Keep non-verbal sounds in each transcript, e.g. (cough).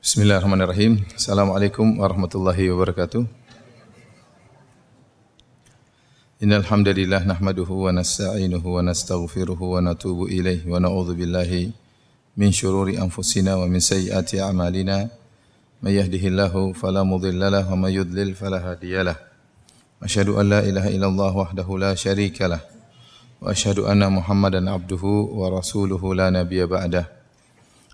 Bismillahirrahmanirrahim. Assalamualaikum warahmatullahi wabarakatuh. Innal hamdalillah nahmaduhu wa nasta'inuhu wa nastaghfiruhu wa natubu ilayhi wa na'udzu billahi min shururi anfusina wa min sayyiati a'malina. May yahdihillahu fala mudilla lahu wa may yudlil fala hadiyalah. Asyhadu an la ilaha illallah wahdahu la syarika lah wa asyhadu anna Muhammadan abduhu wa rasuluhu la nabiyya ba'dahu.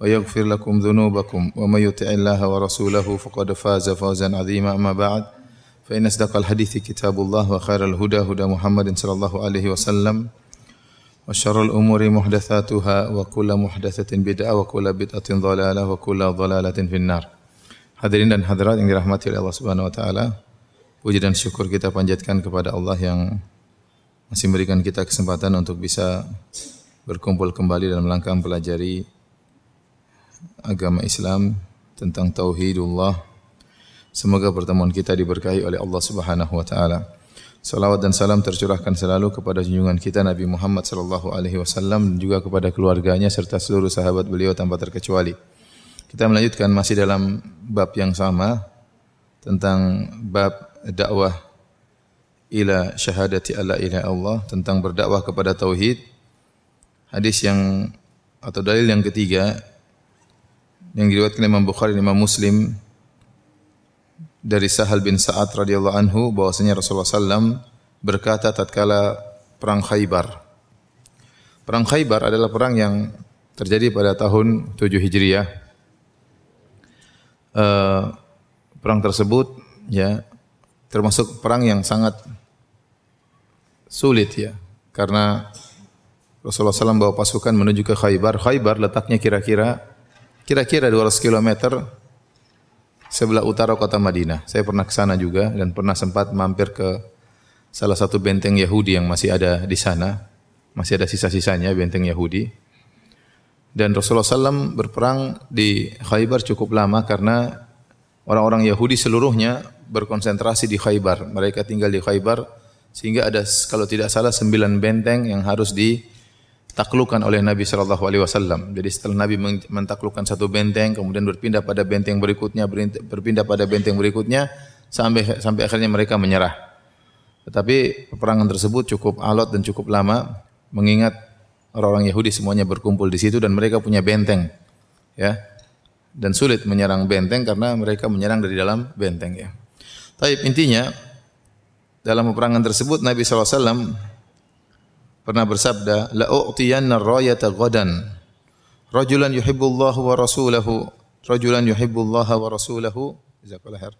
ويغفر لكم ذنوبكم ومن يطع الله ورسوله فقد فاز فوزا عظيما أما بعد فإن أصدق الحديث كتاب الله وخير الهدى هدى محمد صلى الله عليه وسلم وشر الأمور محدثاتها وكل محدثة بدعة وكل بدعة ضلالة وكل ضلالة في النار Hadirin dan hadirat yang dirahmati oleh Allah Subhanahu wa taala. Puji dan syukur kita panjatkan kepada Allah yang masih memberikan kita kesempatan untuk bisa berkumpul kembali dalam rangka mempelajari agama Islam tentang tauhidullah. Semoga pertemuan kita diberkahi oleh Allah Subhanahu wa taala. Salawat dan salam tercurahkan selalu kepada junjungan kita Nabi Muhammad sallallahu alaihi wasallam dan juga kepada keluarganya serta seluruh sahabat beliau tanpa terkecuali. Kita melanjutkan masih dalam bab yang sama tentang bab dakwah ila syahadati alla ilaha Allah tentang berdakwah kepada tauhid. Hadis yang atau dalil yang ketiga yang diriwayatkan Imam Bukhari dan Imam Muslim dari Sahal bin Sa'ad radhiyallahu anhu bahwasanya Rasulullah sallam berkata tatkala perang Khaybar. Perang Khaybar adalah perang yang terjadi pada tahun 7 Hijriah. Uh, perang tersebut ya termasuk perang yang sangat sulit ya karena Rasulullah SAW bawa pasukan menuju ke Khaybar. Khaybar letaknya kira-kira kira-kira 200 km sebelah utara kota Madinah. Saya pernah ke sana juga dan pernah sempat mampir ke salah satu benteng Yahudi yang masih ada di sana. Masih ada sisa-sisanya benteng Yahudi. Dan Rasulullah SAW berperang di Khaybar cukup lama karena orang-orang Yahudi seluruhnya berkonsentrasi di Khaybar. Mereka tinggal di Khaybar sehingga ada kalau tidak salah sembilan benteng yang harus di taklukkan oleh Nabi Shallallahu Alaihi Wasallam. Jadi setelah Nabi mentaklukkan satu benteng, kemudian berpindah pada benteng berikutnya, berpindah pada benteng berikutnya, sampai sampai akhirnya mereka menyerah. Tetapi peperangan tersebut cukup alot dan cukup lama, mengingat orang-orang Yahudi semuanya berkumpul di situ dan mereka punya benteng, ya. Dan sulit menyerang benteng karena mereka menyerang dari dalam benteng, ya. Tapi intinya dalam peperangan tersebut Nabi SAW pernah bersabda, "La u'tiyanna rayata ghadan." Rajulan yuhibbullahu wa rasulahu, rajulan yuhibbullaha wa rasulahu, jazakallahu khair.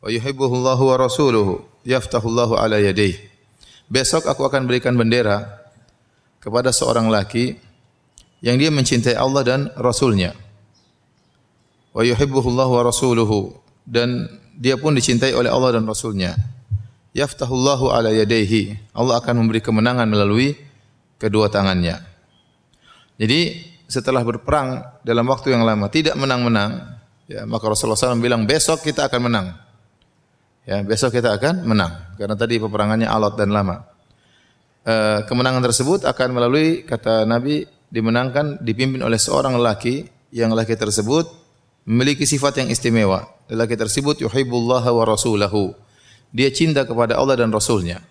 Wa yuhibbullahu wa rasuluhu, yaftahullahu ala yadayhi. Besok aku akan berikan bendera kepada seorang laki yang dia mencintai Allah dan Rasulnya. Wa yuhibbuhullahu wa rasuluhu dan dia pun dicintai oleh Allah dan Rasulnya yaftahullahu ala yadayhi. Allah akan memberi kemenangan melalui kedua tangannya. Jadi setelah berperang dalam waktu yang lama tidak menang-menang, ya maka Rasulullah SAW bilang besok kita akan menang. Ya, besok kita akan menang karena tadi peperangannya alot dan lama. E, kemenangan tersebut akan melalui kata Nabi dimenangkan dipimpin oleh seorang lelaki yang lelaki tersebut memiliki sifat yang istimewa. Lelaki tersebut yuhibbullaha wa rasulahu dia cinta kepada Allah dan Rasulnya.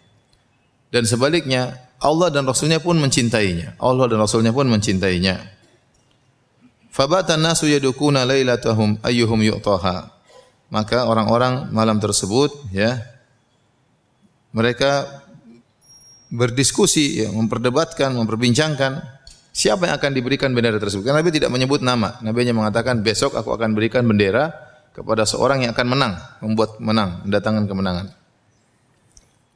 Dan sebaliknya, Allah dan Rasulnya pun mencintainya. Allah dan Rasulnya pun mencintainya. Fabatan nasu yadukuna lailatahum ayyuhum yu'taha. Maka orang-orang malam tersebut ya mereka berdiskusi ya, memperdebatkan, memperbincangkan siapa yang akan diberikan bendera tersebut. Karena Nabi tidak menyebut nama. Nabi hanya mengatakan besok aku akan berikan bendera kepada seorang yang akan menang, membuat menang, mendatangkan kemenangan.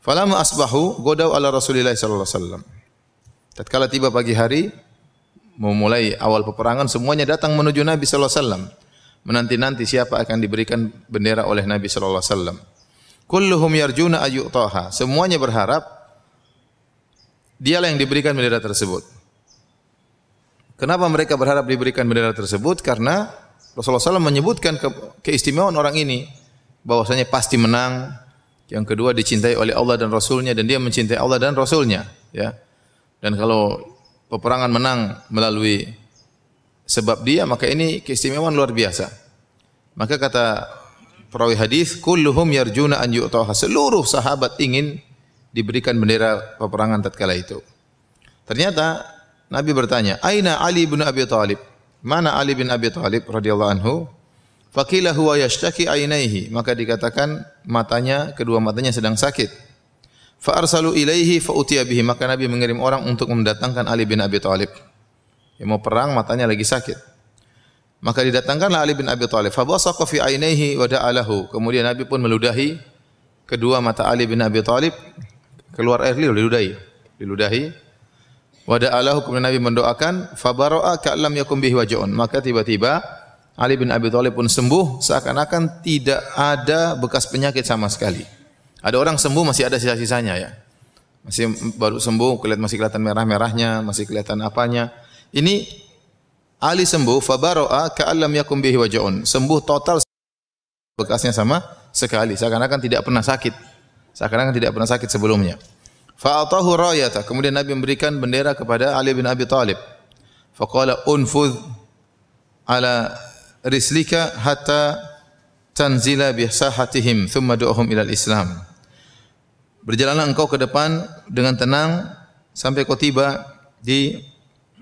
Falamma asbahu godau ala Rasulillah sallallahu alaihi wasallam. Tatkala tiba pagi hari, memulai awal peperangan semuanya datang menuju Nabi sallallahu alaihi wasallam. menanti-nanti siapa akan diberikan bendera oleh Nabi sallallahu alaihi wasallam. Kulluhum yarjuna ayyutaha. Semuanya berharap dialah yang diberikan bendera tersebut. Kenapa mereka berharap diberikan bendera tersebut? Karena Rasulullah SAW menyebutkan ke, keistimewaan orang ini bahwasanya pasti menang. Yang kedua dicintai oleh Allah dan Rasulnya dan dia mencintai Allah dan Rasulnya. Ya. Dan kalau peperangan menang melalui sebab dia maka ini keistimewaan luar biasa. Maka kata perawi hadis kulluhum yarjuna an yu'taha. Seluruh sahabat ingin diberikan bendera peperangan tatkala itu. Ternyata Nabi bertanya, "Aina Ali bin Abi Thalib?" Mana Ali bin Abi Thalib radhiyallahu anhu? Fakila huwa yashtaki ainaihi. Maka dikatakan matanya, kedua matanya sedang sakit. Fa arsalu ilaihi fa bihi. Maka Nabi mengirim orang untuk mendatangkan Ali bin Abi Thalib. Yang mau perang matanya lagi sakit. Maka didatangkanlah Ali bin Abi Thalib. Fa basaqa fi ainaihi wa da'alahu. Kemudian Nabi pun meludahi kedua mata Ali bin Abi Thalib keluar air liur diludahi. Diludahi. Wa da'alahu kemudian Nabi mendoakan fa bara'a ka'lam yakum bihi waj'un. Maka tiba-tiba Ali bin Abi Thalib pun sembuh seakan-akan tidak ada bekas penyakit sama sekali. Ada orang sembuh masih ada sisa-sisanya ya. Masih baru sembuh, kelihatan masih kelihatan merah-merahnya, masih kelihatan apanya. Ini Ali sembuh fabaro'a ka'allam yakum bihi waja'un. Sembuh total bekasnya sama sekali. Seakan-akan tidak pernah sakit. Seakan-akan tidak pernah sakit sebelumnya. Fa'atahu rayata. Kemudian Nabi memberikan bendera kepada Ali bin Abi Thalib. Faqala unfudh ala rislika hatta tanzila bi sahatihim thumma du'hum ila islam Berjalanlah engkau ke depan dengan tenang sampai kau tiba di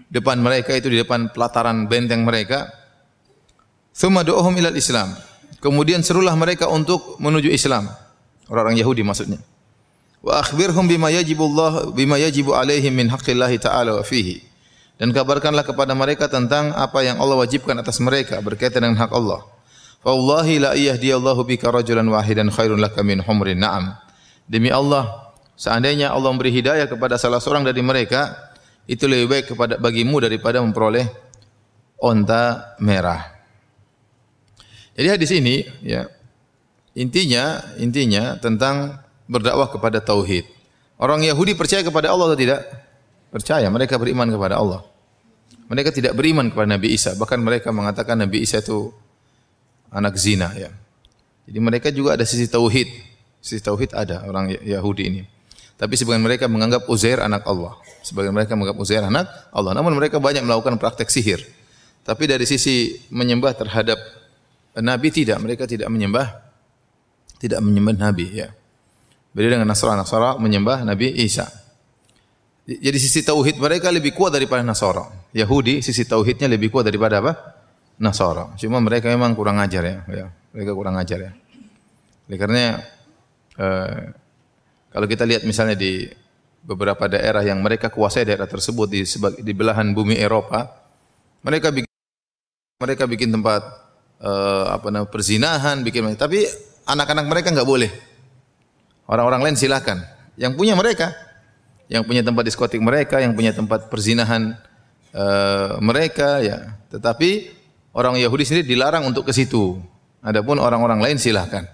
depan mereka itu di depan pelataran benteng mereka. Thumma du'uhum ilal Islam. Kemudian serulah mereka untuk menuju Islam. Orang-orang Yahudi maksudnya. Wa akhbirhum bima yajibullah bima yajibu alaihim min haqqillahi ta'ala wa fihi. Dan kabarkanlah kepada mereka tentang apa yang Allah wajibkan atas mereka berkaitan dengan hak Allah. Wallahi la yahdiyallahu bika rajulan wahidan khairun laka min humrin na'am. Demi Allah, seandainya Allah memberi hidayah kepada salah seorang dari mereka, itu lebih baik kepada bagimu daripada memperoleh onta merah. Jadi hadis ini ya intinya intinya tentang berdakwah kepada tauhid. Orang Yahudi percaya kepada Allah atau tidak? Percaya, mereka beriman kepada Allah. Mereka tidak beriman kepada Nabi Isa, bahkan mereka mengatakan Nabi Isa itu anak zina ya. Jadi mereka juga ada sisi tauhid. Sisi tauhid ada orang Yahudi ini. Tapi sebagian mereka menganggap Uzair anak Allah. Sebagian mereka menganggap Uzair anak Allah. Namun mereka banyak melakukan praktek sihir. Tapi dari sisi menyembah terhadap Nabi tidak. Mereka tidak menyembah tidak menyembah Nabi ya. Beda dengan Nasara. Nasara menyembah Nabi Isa. Jadi sisi tauhid mereka lebih kuat daripada Nasara. Yahudi sisi tauhidnya lebih kuat daripada apa? Nasara. Cuma mereka memang kurang ajar ya. ya. Mereka kurang ajar ya. Oleh karena eh, kalau kita lihat misalnya di beberapa daerah yang mereka kuasai daerah tersebut di di belahan bumi Eropa, mereka bikin mereka bikin tempat uh, apa namanya perzinahan, bikin tapi anak-anak mereka nggak boleh. Orang-orang lain silakan. Yang punya mereka, yang punya tempat diskotik mereka, yang punya tempat perzinahan uh, mereka ya. Tetapi orang Yahudi sendiri dilarang untuk ke situ. Adapun orang-orang lain silakan.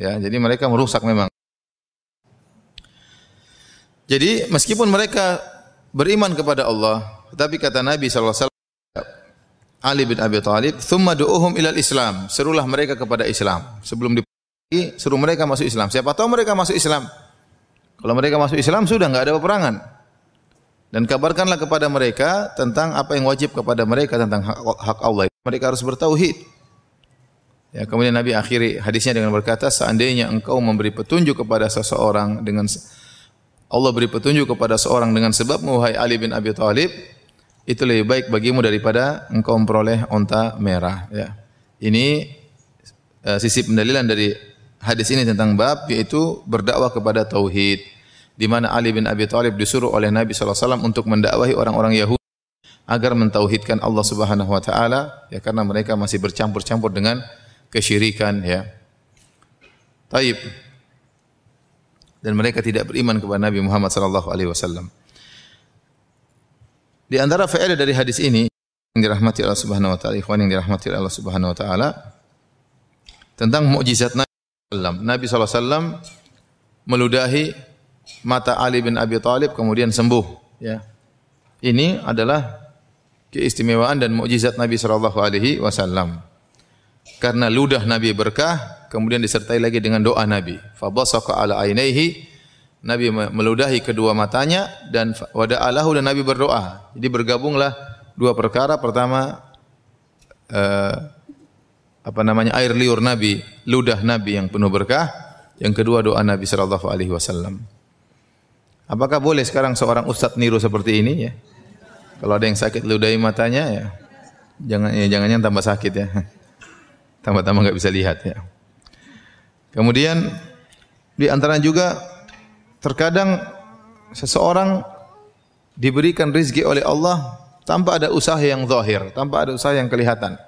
Ya, jadi mereka merusak memang. Jadi meskipun mereka beriman kepada Allah, tetapi kata Nabi SAW, Ali bin Abi Thalib, "Tsumma du'uhum ilal Islam." Serulah mereka kepada Islam. Sebelum dipergi, suruh mereka masuk Islam. Siapa tahu mereka masuk Islam. Kalau mereka masuk Islam sudah enggak ada peperangan. Dan kabarkanlah kepada mereka tentang apa yang wajib kepada mereka tentang hak, hak Allah. Mereka harus bertauhid. Ya, kemudian Nabi akhiri hadisnya dengan berkata, seandainya engkau memberi petunjuk kepada seseorang dengan Allah beri petunjuk kepada seorang dengan sebab wahai Ali bin Abi Thalib itu lebih baik bagimu daripada engkau memperoleh onta merah ya. Ini uh, sisi pendalilan dari hadis ini tentang bab yaitu berdakwah kepada tauhid di mana Ali bin Abi Thalib disuruh oleh Nabi sallallahu alaihi wasallam untuk mendakwahi orang-orang Yahudi agar mentauhidkan Allah Subhanahu wa taala ya karena mereka masih bercampur-campur dengan kesyirikan ya. Taib dan mereka tidak beriman kepada Nabi Muhammad sallallahu alaihi wasallam. Di antara faedah dari hadis ini yang dirahmati Allah Subhanahu wa taala, ikhwan yang dirahmati Allah Subhanahu wa taala tentang mukjizat Nabi. Nabi SAW meludahi mata Ali bin Abi Thalib kemudian sembuh, ya. Ini adalah keistimewaan dan mukjizat Nabi sallallahu alaihi wasallam. Karena ludah Nabi berkah, kemudian disertai lagi dengan doa Nabi. Fabasaqa ala ainaihi Nabi meludahi kedua matanya dan wada alahu dan Nabi berdoa. Jadi bergabunglah dua perkara. Pertama uh, apa namanya air liur Nabi, ludah Nabi yang penuh berkah. Yang kedua doa Nabi sallallahu alaihi wasallam. Apakah boleh sekarang seorang ustaz niru seperti ini ya? Kalau ada yang sakit ludahi matanya ya jangan ya jangan tambah sakit ya. (laughs) Tambah-tambah nggak bisa lihat ya. Kemudian di antara juga Terkadang seseorang diberikan rizki oleh Allah tanpa ada usaha yang zahir, tanpa ada usaha yang kelihatan.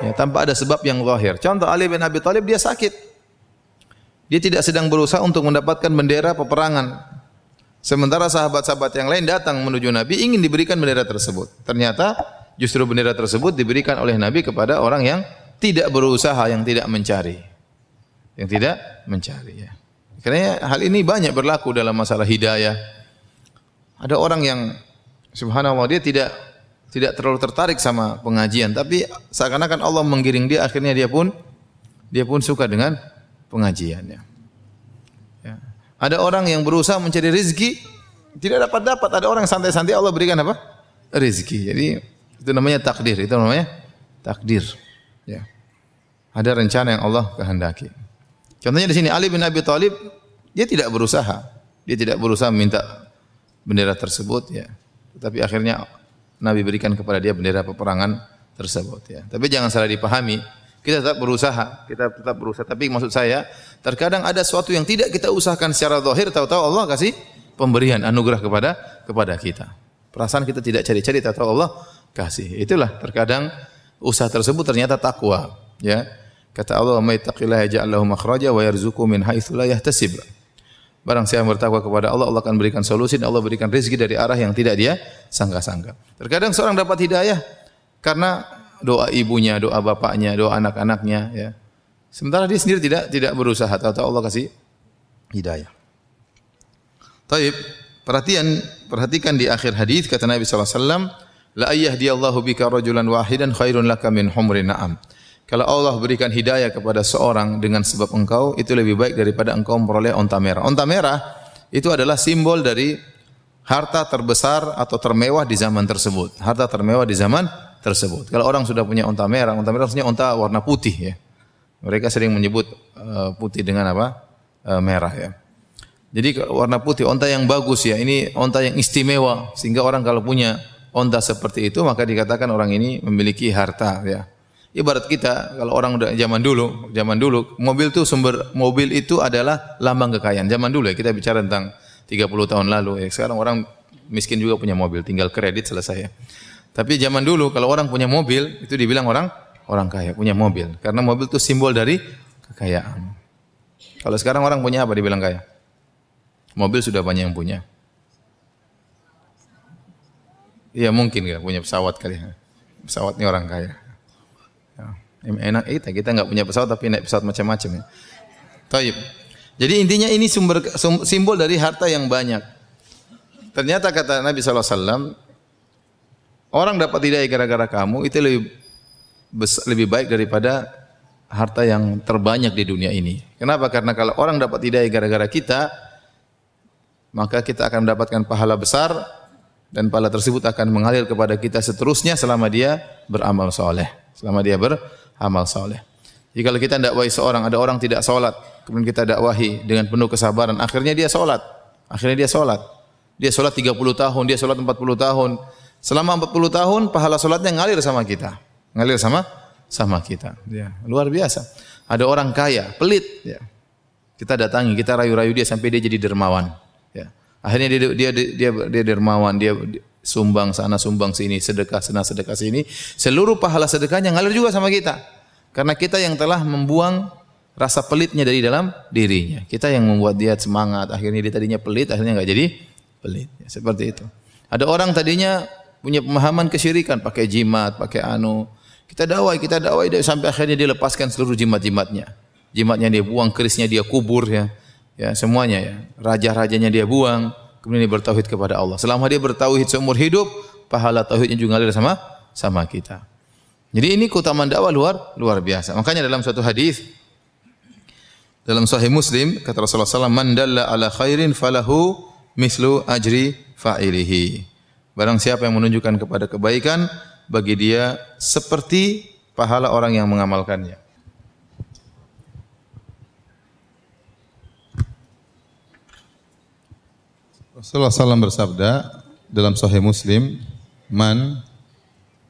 Ya, tanpa ada sebab yang zahir. Contoh Ali bin Abi Thalib dia sakit. Dia tidak sedang berusaha untuk mendapatkan bendera peperangan. Sementara sahabat-sahabat yang lain datang menuju Nabi ingin diberikan bendera tersebut. Ternyata justru bendera tersebut diberikan oleh Nabi kepada orang yang tidak berusaha, yang tidak mencari. Yang tidak mencari ya. Karena hal ini banyak berlaku dalam masalah hidayah. Ada orang yang subhanallah dia tidak tidak terlalu tertarik sama pengajian, tapi seakan-akan Allah menggiring dia akhirnya dia pun dia pun suka dengan pengajiannya. Ya. Ada orang yang berusaha mencari rezeki tidak dapat dapat. Ada orang santai-santai Allah berikan apa? Rezeki. Jadi itu namanya takdir. Itu namanya takdir. Ya. Ada rencana yang Allah kehendaki. Contohnya di sini Ali bin Abi Thalib dia tidak berusaha. Dia tidak berusaha minta bendera tersebut ya. Tapi akhirnya Nabi berikan kepada dia bendera peperangan tersebut ya. Tapi jangan salah dipahami. Kita tetap berusaha, kita tetap berusaha. Tapi maksud saya, terkadang ada sesuatu yang tidak kita usahakan secara zahir, tahu-tahu Allah kasih pemberian anugerah kepada kepada kita. Perasaan kita tidak cari-cari, tahu-tahu Allah kasih. Itulah terkadang usaha tersebut ternyata takwa, ya. Kata Allah, "May taqillaha makhraja wa yarzuqhu min haitsu la yahtasib." Barang siapa bertakwa kepada Allah, Allah akan berikan solusi dan Allah berikan rezeki dari arah yang tidak dia sangka-sangka. Terkadang seorang dapat hidayah karena doa ibunya, doa bapaknya, doa anak-anaknya ya. Sementara dia sendiri tidak tidak berusaha, tahu Allah kasih hidayah. Taib, perhatian perhatikan di akhir hadis kata Nabi sallallahu alaihi wasallam, la ayyadiyallahu bika rajulan wahidan khairun laka min humrin na'am. Kalau Allah berikan hidayah kepada seorang dengan sebab engkau, itu lebih baik daripada engkau memperoleh onta merah. Onta merah itu adalah simbol dari harta terbesar atau termewah di zaman tersebut. Harta termewah di zaman tersebut. Kalau orang sudah punya onta merah, onta merah maksudnya onta warna putih ya. Mereka sering menyebut uh, putih dengan apa? Uh, merah ya. Jadi warna putih, onta yang bagus ya. Ini onta yang istimewa sehingga orang kalau punya onta seperti itu maka dikatakan orang ini memiliki harta ya. Ibarat kita kalau orang udah zaman dulu, zaman dulu mobil itu sumber mobil itu adalah lambang kekayaan. Zaman dulu ya kita bicara tentang 30 tahun lalu ya. Sekarang orang miskin juga punya mobil, tinggal kredit selesai ya. Tapi zaman dulu kalau orang punya mobil itu dibilang orang orang kaya, punya mobil. Karena mobil itu simbol dari kekayaan. Kalau sekarang orang punya apa dibilang kaya? Mobil sudah banyak yang punya. Iya mungkin ya punya pesawat kali ya. Pesawatnya orang kaya. Enak kita, kita nggak punya pesawat tapi naik pesawat macam-macam ya. Taib. Jadi intinya ini sumber simbol dari harta yang banyak. Ternyata kata Nabi SAW, orang dapat hidayah gara-gara kamu itu lebih lebih baik daripada harta yang terbanyak di dunia ini. Kenapa? Karena kalau orang dapat hidayah gara-gara kita, maka kita akan mendapatkan pahala besar dan pahala tersebut akan mengalir kepada kita seterusnya selama dia beramal soleh. Selama dia ber amal soleh. Jadi kalau kita dakwahi seorang, ada orang tidak solat, kemudian kita dakwahi dengan penuh kesabaran, akhirnya dia solat. Akhirnya dia solat. Dia solat 30 tahun, dia solat 40 tahun. Selama 40 tahun, pahala solatnya ngalir sama kita. Ngalir sama sama kita. Ya, luar biasa. Ada orang kaya, pelit. Ya. Kita datangi, kita rayu-rayu dia sampai dia jadi dermawan. Ya. Akhirnya dia dia dia dia, dia dermawan, dia sumbang sana sumbang sini, sedekah sana sedekah sini, seluruh pahala sedekahnya ngalir juga sama kita. Karena kita yang telah membuang rasa pelitnya dari dalam dirinya. Kita yang membuat dia semangat, akhirnya dia tadinya pelit, akhirnya nggak jadi pelit. Ya, seperti itu. Ada orang tadinya punya pemahaman kesyirikan, pakai jimat, pakai anu. Kita dakwah, kita dakwah dia sampai akhirnya dia lepaskan seluruh jimat-jimatnya. Jimatnya dia buang, kerisnya dia kubur ya. Ya, semuanya ya. Raja-rajanya dia buang, kemudian dia bertauhid kepada Allah. Selama dia bertauhid seumur hidup, pahala tauhidnya juga ngalir sama sama kita. Jadi ini keutamaan dakwah luar luar biasa. Makanya dalam suatu hadis dalam Sahih Muslim kata Rasulullah SAW, "Man dalla ala khairin falahu mislu ajri fa'ilihi." Barang siapa yang menunjukkan kepada kebaikan, bagi dia seperti pahala orang yang mengamalkannya. Rasulullah SAW bersabda dalam Sahih Muslim, "Man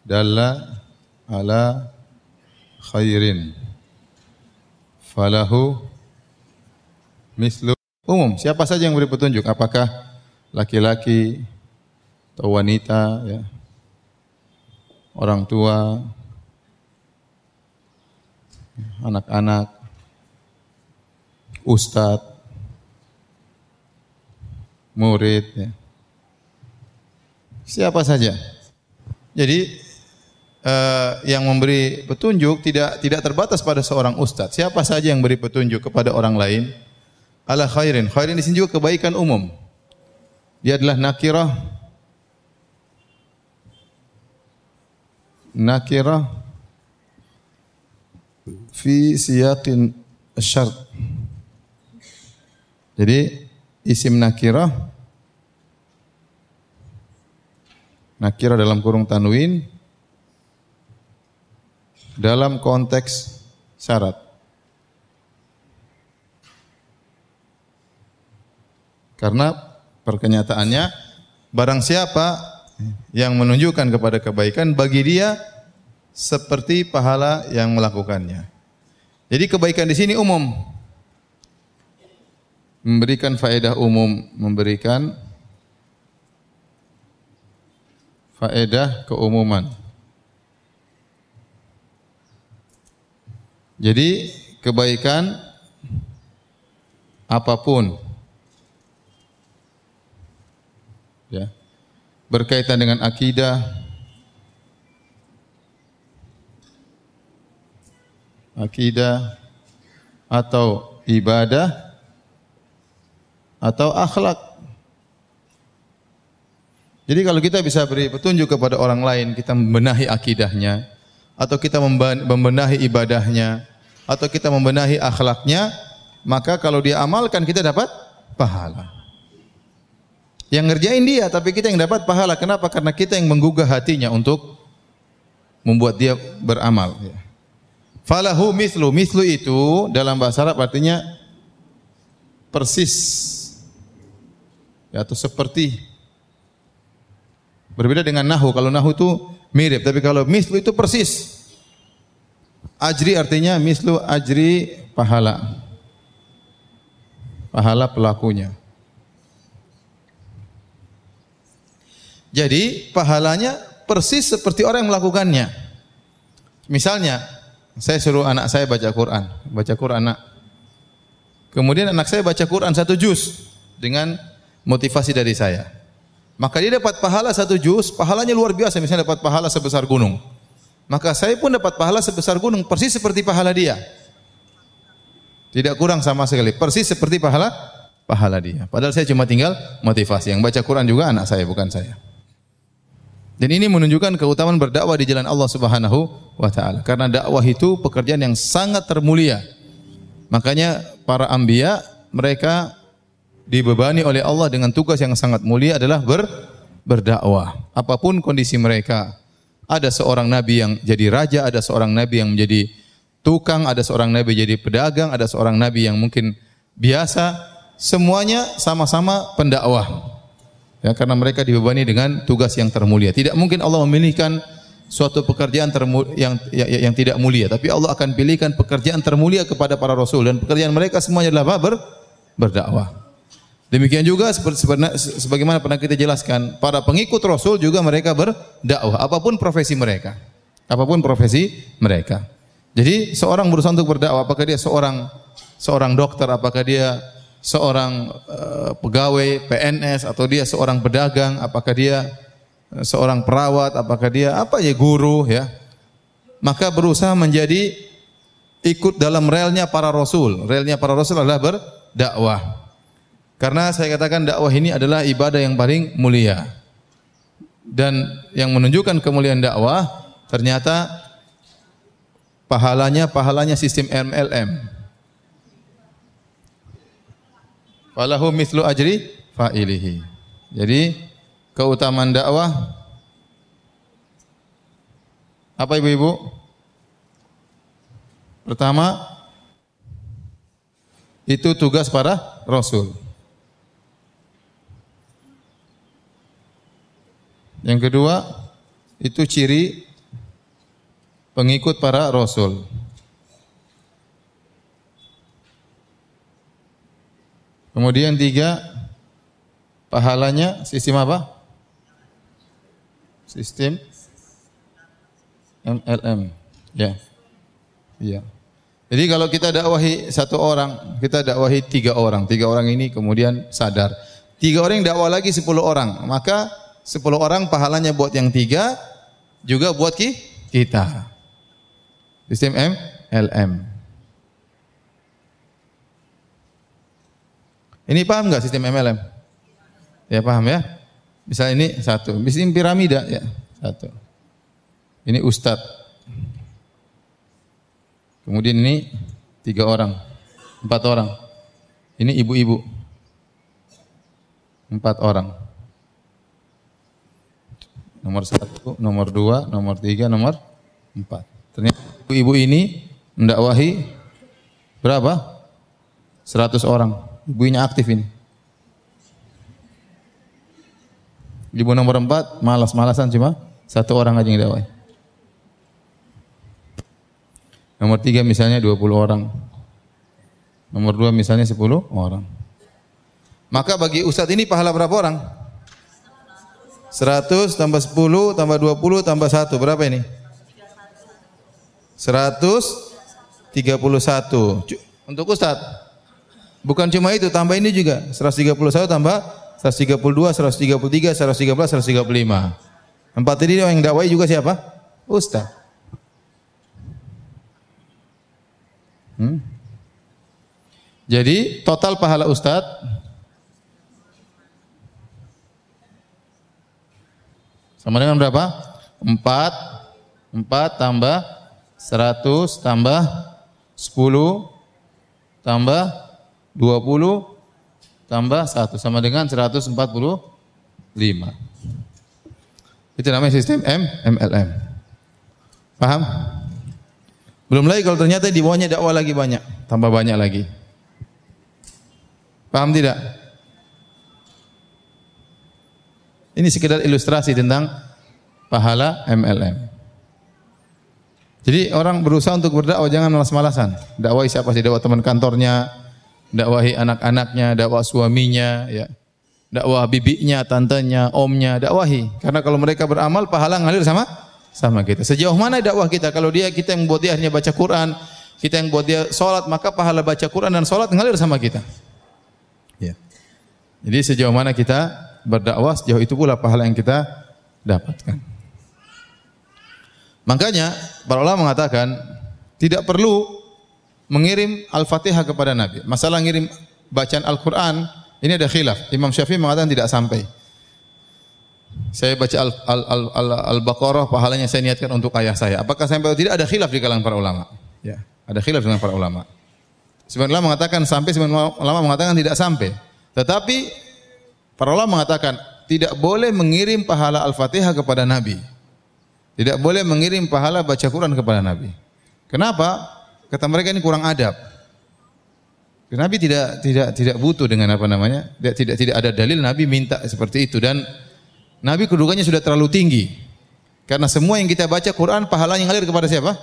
dalla ala khairin falahu mislu umum. Siapa saja yang beri petunjuk, apakah laki-laki atau wanita, ya, orang tua, anak-anak, ustadz, murid, ya. siapa saja. Jadi uh, yang memberi petunjuk tidak tidak terbatas pada seorang ustadz. Siapa saja yang beri petunjuk kepada orang lain, ala khairin. Khairin di sini juga kebaikan umum. Dia adalah nakirah. Nakirah fi siyaqin syart. Jadi isim nakirah nakirah dalam kurung tanwin dalam konteks syarat. Karena perkenyataannya barang siapa yang menunjukkan kepada kebaikan bagi dia seperti pahala yang melakukannya. Jadi kebaikan di sini umum. Memberikan faedah umum, memberikan faedah keumuman. Jadi kebaikan apa pun ya berkaitan dengan akidah akidah atau ibadah atau akhlak. Jadi kalau kita bisa beri petunjuk kepada orang lain, kita membenahi akidahnya, atau kita membenahi ibadahnya, atau kita membenahi akhlaknya, maka kalau dia amalkan kita dapat pahala. Yang ngerjain dia, tapi kita yang dapat pahala. Kenapa? Karena kita yang menggugah hatinya untuk membuat dia beramal. Falahu mislu. Mislu itu dalam bahasa Arab artinya persis. Ya, atau seperti. Berbeda dengan nahu. Kalau nahu itu mirip. Tapi kalau mislu itu persis. Ajri artinya mislu ajri pahala. Pahala pelakunya. Jadi pahalanya persis seperti orang yang melakukannya. Misalnya, saya suruh anak saya baca Quran, baca Quran anak. Kemudian anak saya baca Quran satu juz dengan motivasi dari saya. Maka dia dapat pahala satu juz, pahalanya luar biasa, misalnya dapat pahala sebesar gunung. Maka saya pun dapat pahala sebesar gunung, persis seperti pahala dia. Tidak kurang sama sekali, persis seperti pahala pahala dia. Padahal saya cuma tinggal motivasi. Yang baca Quran juga anak saya, bukan saya. Dan ini menunjukkan keutamaan berdakwah di jalan Allah Subhanahu wa taala. Karena dakwah itu pekerjaan yang sangat termulia. Makanya para anbiya mereka dibebani oleh Allah dengan tugas yang sangat mulia adalah ber, berdakwah. Apa pun kondisi mereka. Ada seorang nabi yang jadi raja, ada seorang nabi yang menjadi tukang, ada seorang nabi jadi pedagang, ada seorang nabi yang mungkin biasa, semuanya sama-sama pendakwah. Ya, karena mereka dibebani dengan tugas yang termulia. Tidak mungkin Allah memilihkan suatu pekerjaan yang, yang yang tidak mulia, tapi Allah akan pilihkan pekerjaan termulia kepada para rasul dan pekerjaan mereka semuanya adalah Ber, berdakwah. Demikian juga sebagaimana pernah kita jelaskan, para pengikut Rasul juga mereka berdakwah, apa pun profesi mereka. Apa pun profesi mereka. Jadi seorang berusaha untuk berdakwah, apakah dia seorang seorang dokter, apakah dia seorang uh, pegawai PNS atau dia seorang pedagang, apakah dia seorang perawat, apakah dia apa ya guru ya. Maka berusaha menjadi ikut dalam relnya para rasul. Relnya para rasul adalah berdakwah. Karena saya katakan dakwah ini adalah ibadah yang paling mulia. Dan yang menunjukkan kemuliaan dakwah ternyata pahalanya pahalanya sistem MLM. Falahu mislu ajri fa'ilihi. Jadi keutamaan dakwah apa ibu-ibu? Pertama itu tugas para rasul. Yang kedua itu ciri pengikut para rasul. Kemudian tiga, pahalanya sistem apa? Sistem MLM. Ya. Iya. Jadi kalau kita dakwahi satu orang, kita dakwahi tiga orang. Tiga orang ini kemudian sadar. Tiga orang yang dakwah lagi sepuluh orang. Maka sepuluh orang pahalanya buat yang tiga, juga buat ki kita. Sistem MLM. Ini paham nggak sistem MLM? Ya paham ya. Misal ini satu, sistem piramida ya satu. Ini ustadz. Kemudian ini tiga orang, empat orang. Ini ibu-ibu, empat orang. Nomor satu, nomor dua, nomor tiga, nomor empat. Ternyata ibu-ibu ini mendakwahi berapa? Seratus orang. Ibunya aktif ini. Ibu nomor empat, malas-malasan cuma satu orang aja yang dakwah. Nomor tiga misalnya 20 orang. Nomor dua misalnya 10 orang. Maka bagi ustadz ini pahala berapa orang? 100 tambah 10 tambah 20 tambah 1. Berapa ini? 131. Untuk ustadz. Bukan cuma itu, tambah ini juga. 131 tambah 132, 133, 113, 135. Empat ini yang dakwai juga siapa? Ustaz. Hmm? Jadi total pahala Ustaz sama dengan berapa? Empat, empat tambah seratus tambah sepuluh tambah 20 tambah 1 sama dengan 145. Itu namanya sistem M, MLM. Paham? Belum lagi kalau ternyata di bawahnya dakwah lagi banyak, tambah banyak lagi. Paham tidak? Ini sekedar ilustrasi tentang pahala MLM. Jadi orang berusaha untuk berdakwah jangan malas-malasan. Dakwah siapa sih? Dakwah teman kantornya, dakwahi anak-anaknya, dakwah suaminya, ya. Dakwah bibinya, tantenya, omnya, dakwahi. Karena kalau mereka beramal pahala ngalir sama sama kita. Sejauh mana dakwah kita? Kalau dia kita yang buat dia hanya baca Quran, kita yang buat dia sholat, maka pahala baca Quran dan sholat ngalir sama kita. Ya. Jadi sejauh mana kita berdakwah, sejauh itu pula pahala yang kita dapatkan. Makanya para ulama mengatakan tidak perlu mengirim Al-Fatihah kepada Nabi. Masalah ngirim bacaan Al-Quran, ini ada khilaf. Imam Syafi'i mengatakan tidak sampai. Saya baca Al-Baqarah, pahalanya saya niatkan untuk ayah saya. Apakah sampai atau tidak? Ada khilaf di kalangan para ulama. Ya, ada khilaf dengan para ulama. Sebagian ulama mengatakan sampai, sebagian ulama mengatakan tidak sampai. Tetapi para ulama mengatakan tidak boleh mengirim pahala Al-Fatihah kepada Nabi. Tidak boleh mengirim pahala baca Quran kepada Nabi. Kenapa? Kata mereka ini kurang adab. Nabi tidak tidak tidak butuh dengan apa namanya? Tidak tidak tidak ada dalil Nabi minta seperti itu dan Nabi kedudukannya sudah terlalu tinggi. Karena semua yang kita baca Quran pahalanya ngalir kepada siapa?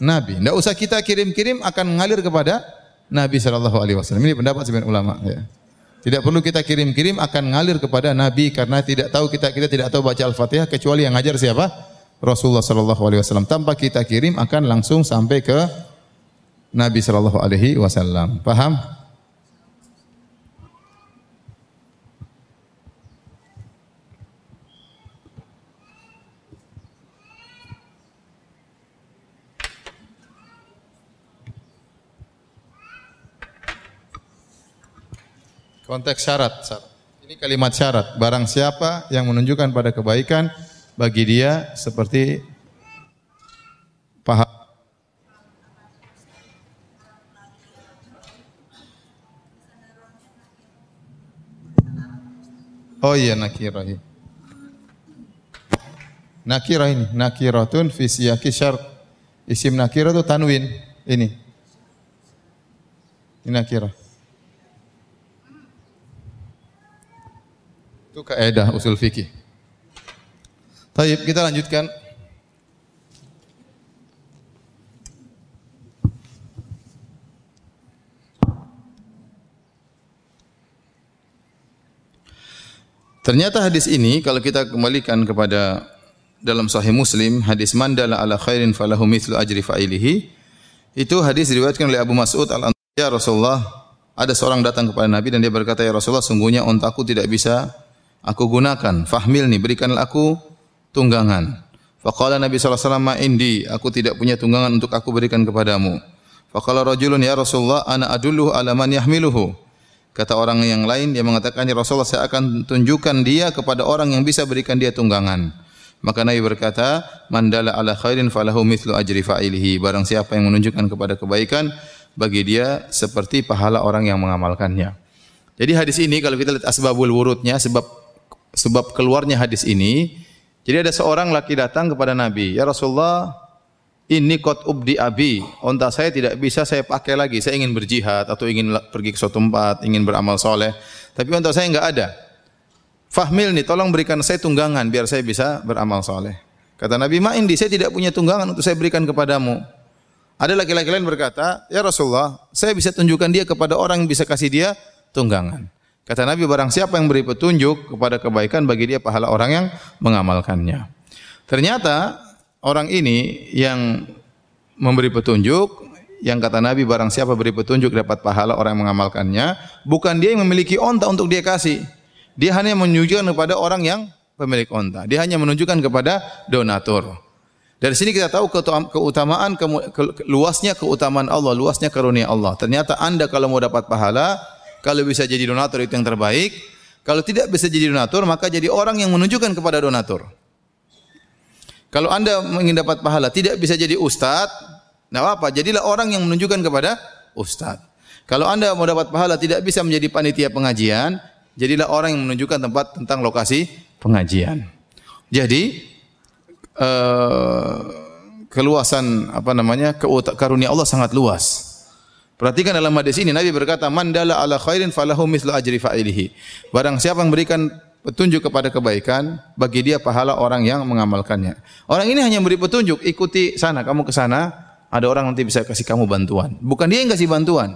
Nabi. Tidak usah kita kirim-kirim akan ngalir kepada Nabi Shallallahu Alaihi Wasallam. Ini pendapat sebagian ulama. Ya. Tidak perlu kita kirim-kirim akan ngalir kepada Nabi karena tidak tahu kita kita tidak tahu baca Al-Fatihah kecuali yang ngajar siapa? Rasulullah Shallallahu Alaihi Wasallam. Tanpa kita kirim akan langsung sampai ke Nabi Shallallahu Alaihi Wasallam. Paham? Konteks syarat, syarat. Ini kalimat syarat. Barang siapa yang menunjukkan pada kebaikan bagi dia seperti paha Oh iya nakirah. Iya. Nakirah ini, nakiratun fi siyaqi syart. Isim nakirah itu tanwin. Ini. Ini nakirah. Kaidah usul fikih. Baik, kita lanjutkan. Ternyata hadis ini kalau kita kembalikan kepada dalam sahih Muslim, hadis mandala ala khairin falahu mithlu ajri fa'ilihi. Itu hadis diriwayatkan oleh Abu Mas'ud al Ya Rasulullah, ada seorang datang kepada Nabi dan dia berkata, "Ya Rasulullah, sungguhnya ontaku tidak bisa aku gunakan. Fahmil nih, berikanlah aku tunggangan." Faqala Nabi sallallahu alaihi wasallam, "Indi, aku tidak punya tunggangan untuk aku berikan kepadamu." Faqala rajulun, "Ya Rasulullah, ana adulluhu ala man yahmiluhu." Kata orang yang lain dia mengatakan ya Rasulullah saya akan tunjukkan dia kepada orang yang bisa berikan dia tunggangan. Maka Nabi berkata, "Mandala ala khairin falahu mithlu ajri fa'ilihi." Barang siapa yang menunjukkan kepada kebaikan, bagi dia seperti pahala orang yang mengamalkannya. Jadi hadis ini kalau kita lihat asbabul wurudnya, sebab sebab keluarnya hadis ini, jadi ada seorang laki datang kepada Nabi, "Ya Rasulullah, ini kot ubdi abi, onta saya tidak bisa saya pakai lagi, saya ingin berjihad atau ingin pergi ke suatu tempat, ingin beramal soleh, tapi onta saya enggak ada. Fahmil nih, tolong berikan saya tunggangan biar saya bisa beramal soleh. Kata Nabi, ma indi, saya tidak punya tunggangan untuk saya berikan kepadamu. Ada laki-laki lain berkata, ya Rasulullah, saya bisa tunjukkan dia kepada orang yang bisa kasih dia tunggangan. Kata Nabi, barang siapa yang beri petunjuk kepada kebaikan bagi dia pahala orang yang mengamalkannya. Ternyata orang ini yang memberi petunjuk yang kata Nabi barang siapa beri petunjuk dapat pahala orang yang mengamalkannya bukan dia yang memiliki onta untuk dia kasih. Dia hanya menunjukkan kepada orang yang pemilik onta. Dia hanya menunjukkan kepada donatur. Dari sini kita tahu keutamaan luasnya keutamaan Allah luasnya karunia Allah. Ternyata anda kalau mau dapat pahala kalau bisa jadi donatur itu yang terbaik kalau tidak bisa jadi donatur maka jadi orang yang menunjukkan kepada donatur kalau anda ingin dapat pahala, tidak bisa jadi ustad, nah apa? Jadilah orang yang menunjukkan kepada ustad. Kalau anda mau dapat pahala, tidak bisa menjadi panitia pengajian, jadilah orang yang menunjukkan tempat tentang lokasi pengajian. Jadi uh, keluasan apa namanya karunia Allah sangat luas. Perhatikan dalam hadis ini Nabi berkata, "Mandala ala khairin falahu mislu ajri fa'ilihi." Barang siapa yang berikan petunjuk kepada kebaikan, bagi dia pahala orang yang mengamalkannya. Orang ini hanya beri petunjuk, ikuti sana, kamu ke sana, ada orang nanti bisa kasih kamu bantuan. Bukan dia yang kasih bantuan.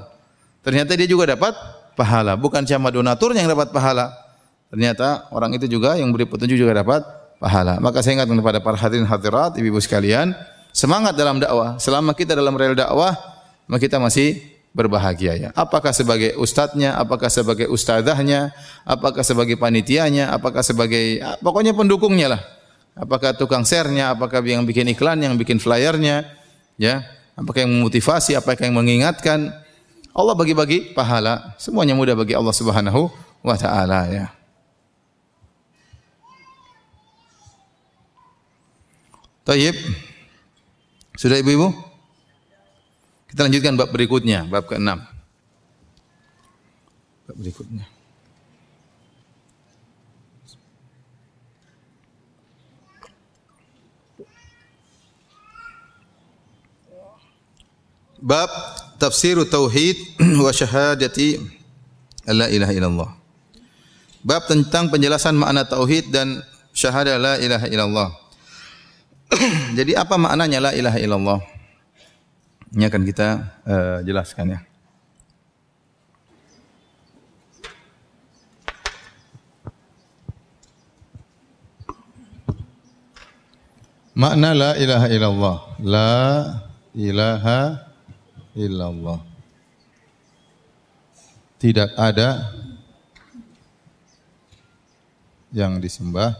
Ternyata dia juga dapat pahala, bukan cuma donaturnya yang dapat pahala. Ternyata orang itu juga yang beri petunjuk juga dapat pahala. Maka saya ingatkan kepada para hadirin hadirat, ibu-ibu sekalian, semangat dalam dakwah. Selama kita dalam rel dakwah, maka kita masih berbahagia ya. Apakah sebagai ustadznya, apakah sebagai ustadzahnya, apakah sebagai panitianya, apakah sebagai pokoknya pendukungnya lah. Apakah tukang sernya, apakah yang bikin iklan, yang bikin flyernya, ya. Apakah yang memotivasi, apakah yang mengingatkan. Allah bagi-bagi pahala. Semuanya mudah bagi Allah Subhanahu wa taala ya. Tayyib. Sudah ibu-ibu? Kita lanjutkan bab berikutnya, bab ke-6. Bab berikutnya. Bab tafsir tauhid wa syahadati la ilaha illallah. Bab tentang penjelasan makna tauhid dan syahadah la ilaha illallah. (clears throat) Jadi apa maknanya la ilaha illallah? Ini akan kita uh, jelaskan ya. Makna la ilaha illallah. La ilaha illallah. Tidak ada yang disembah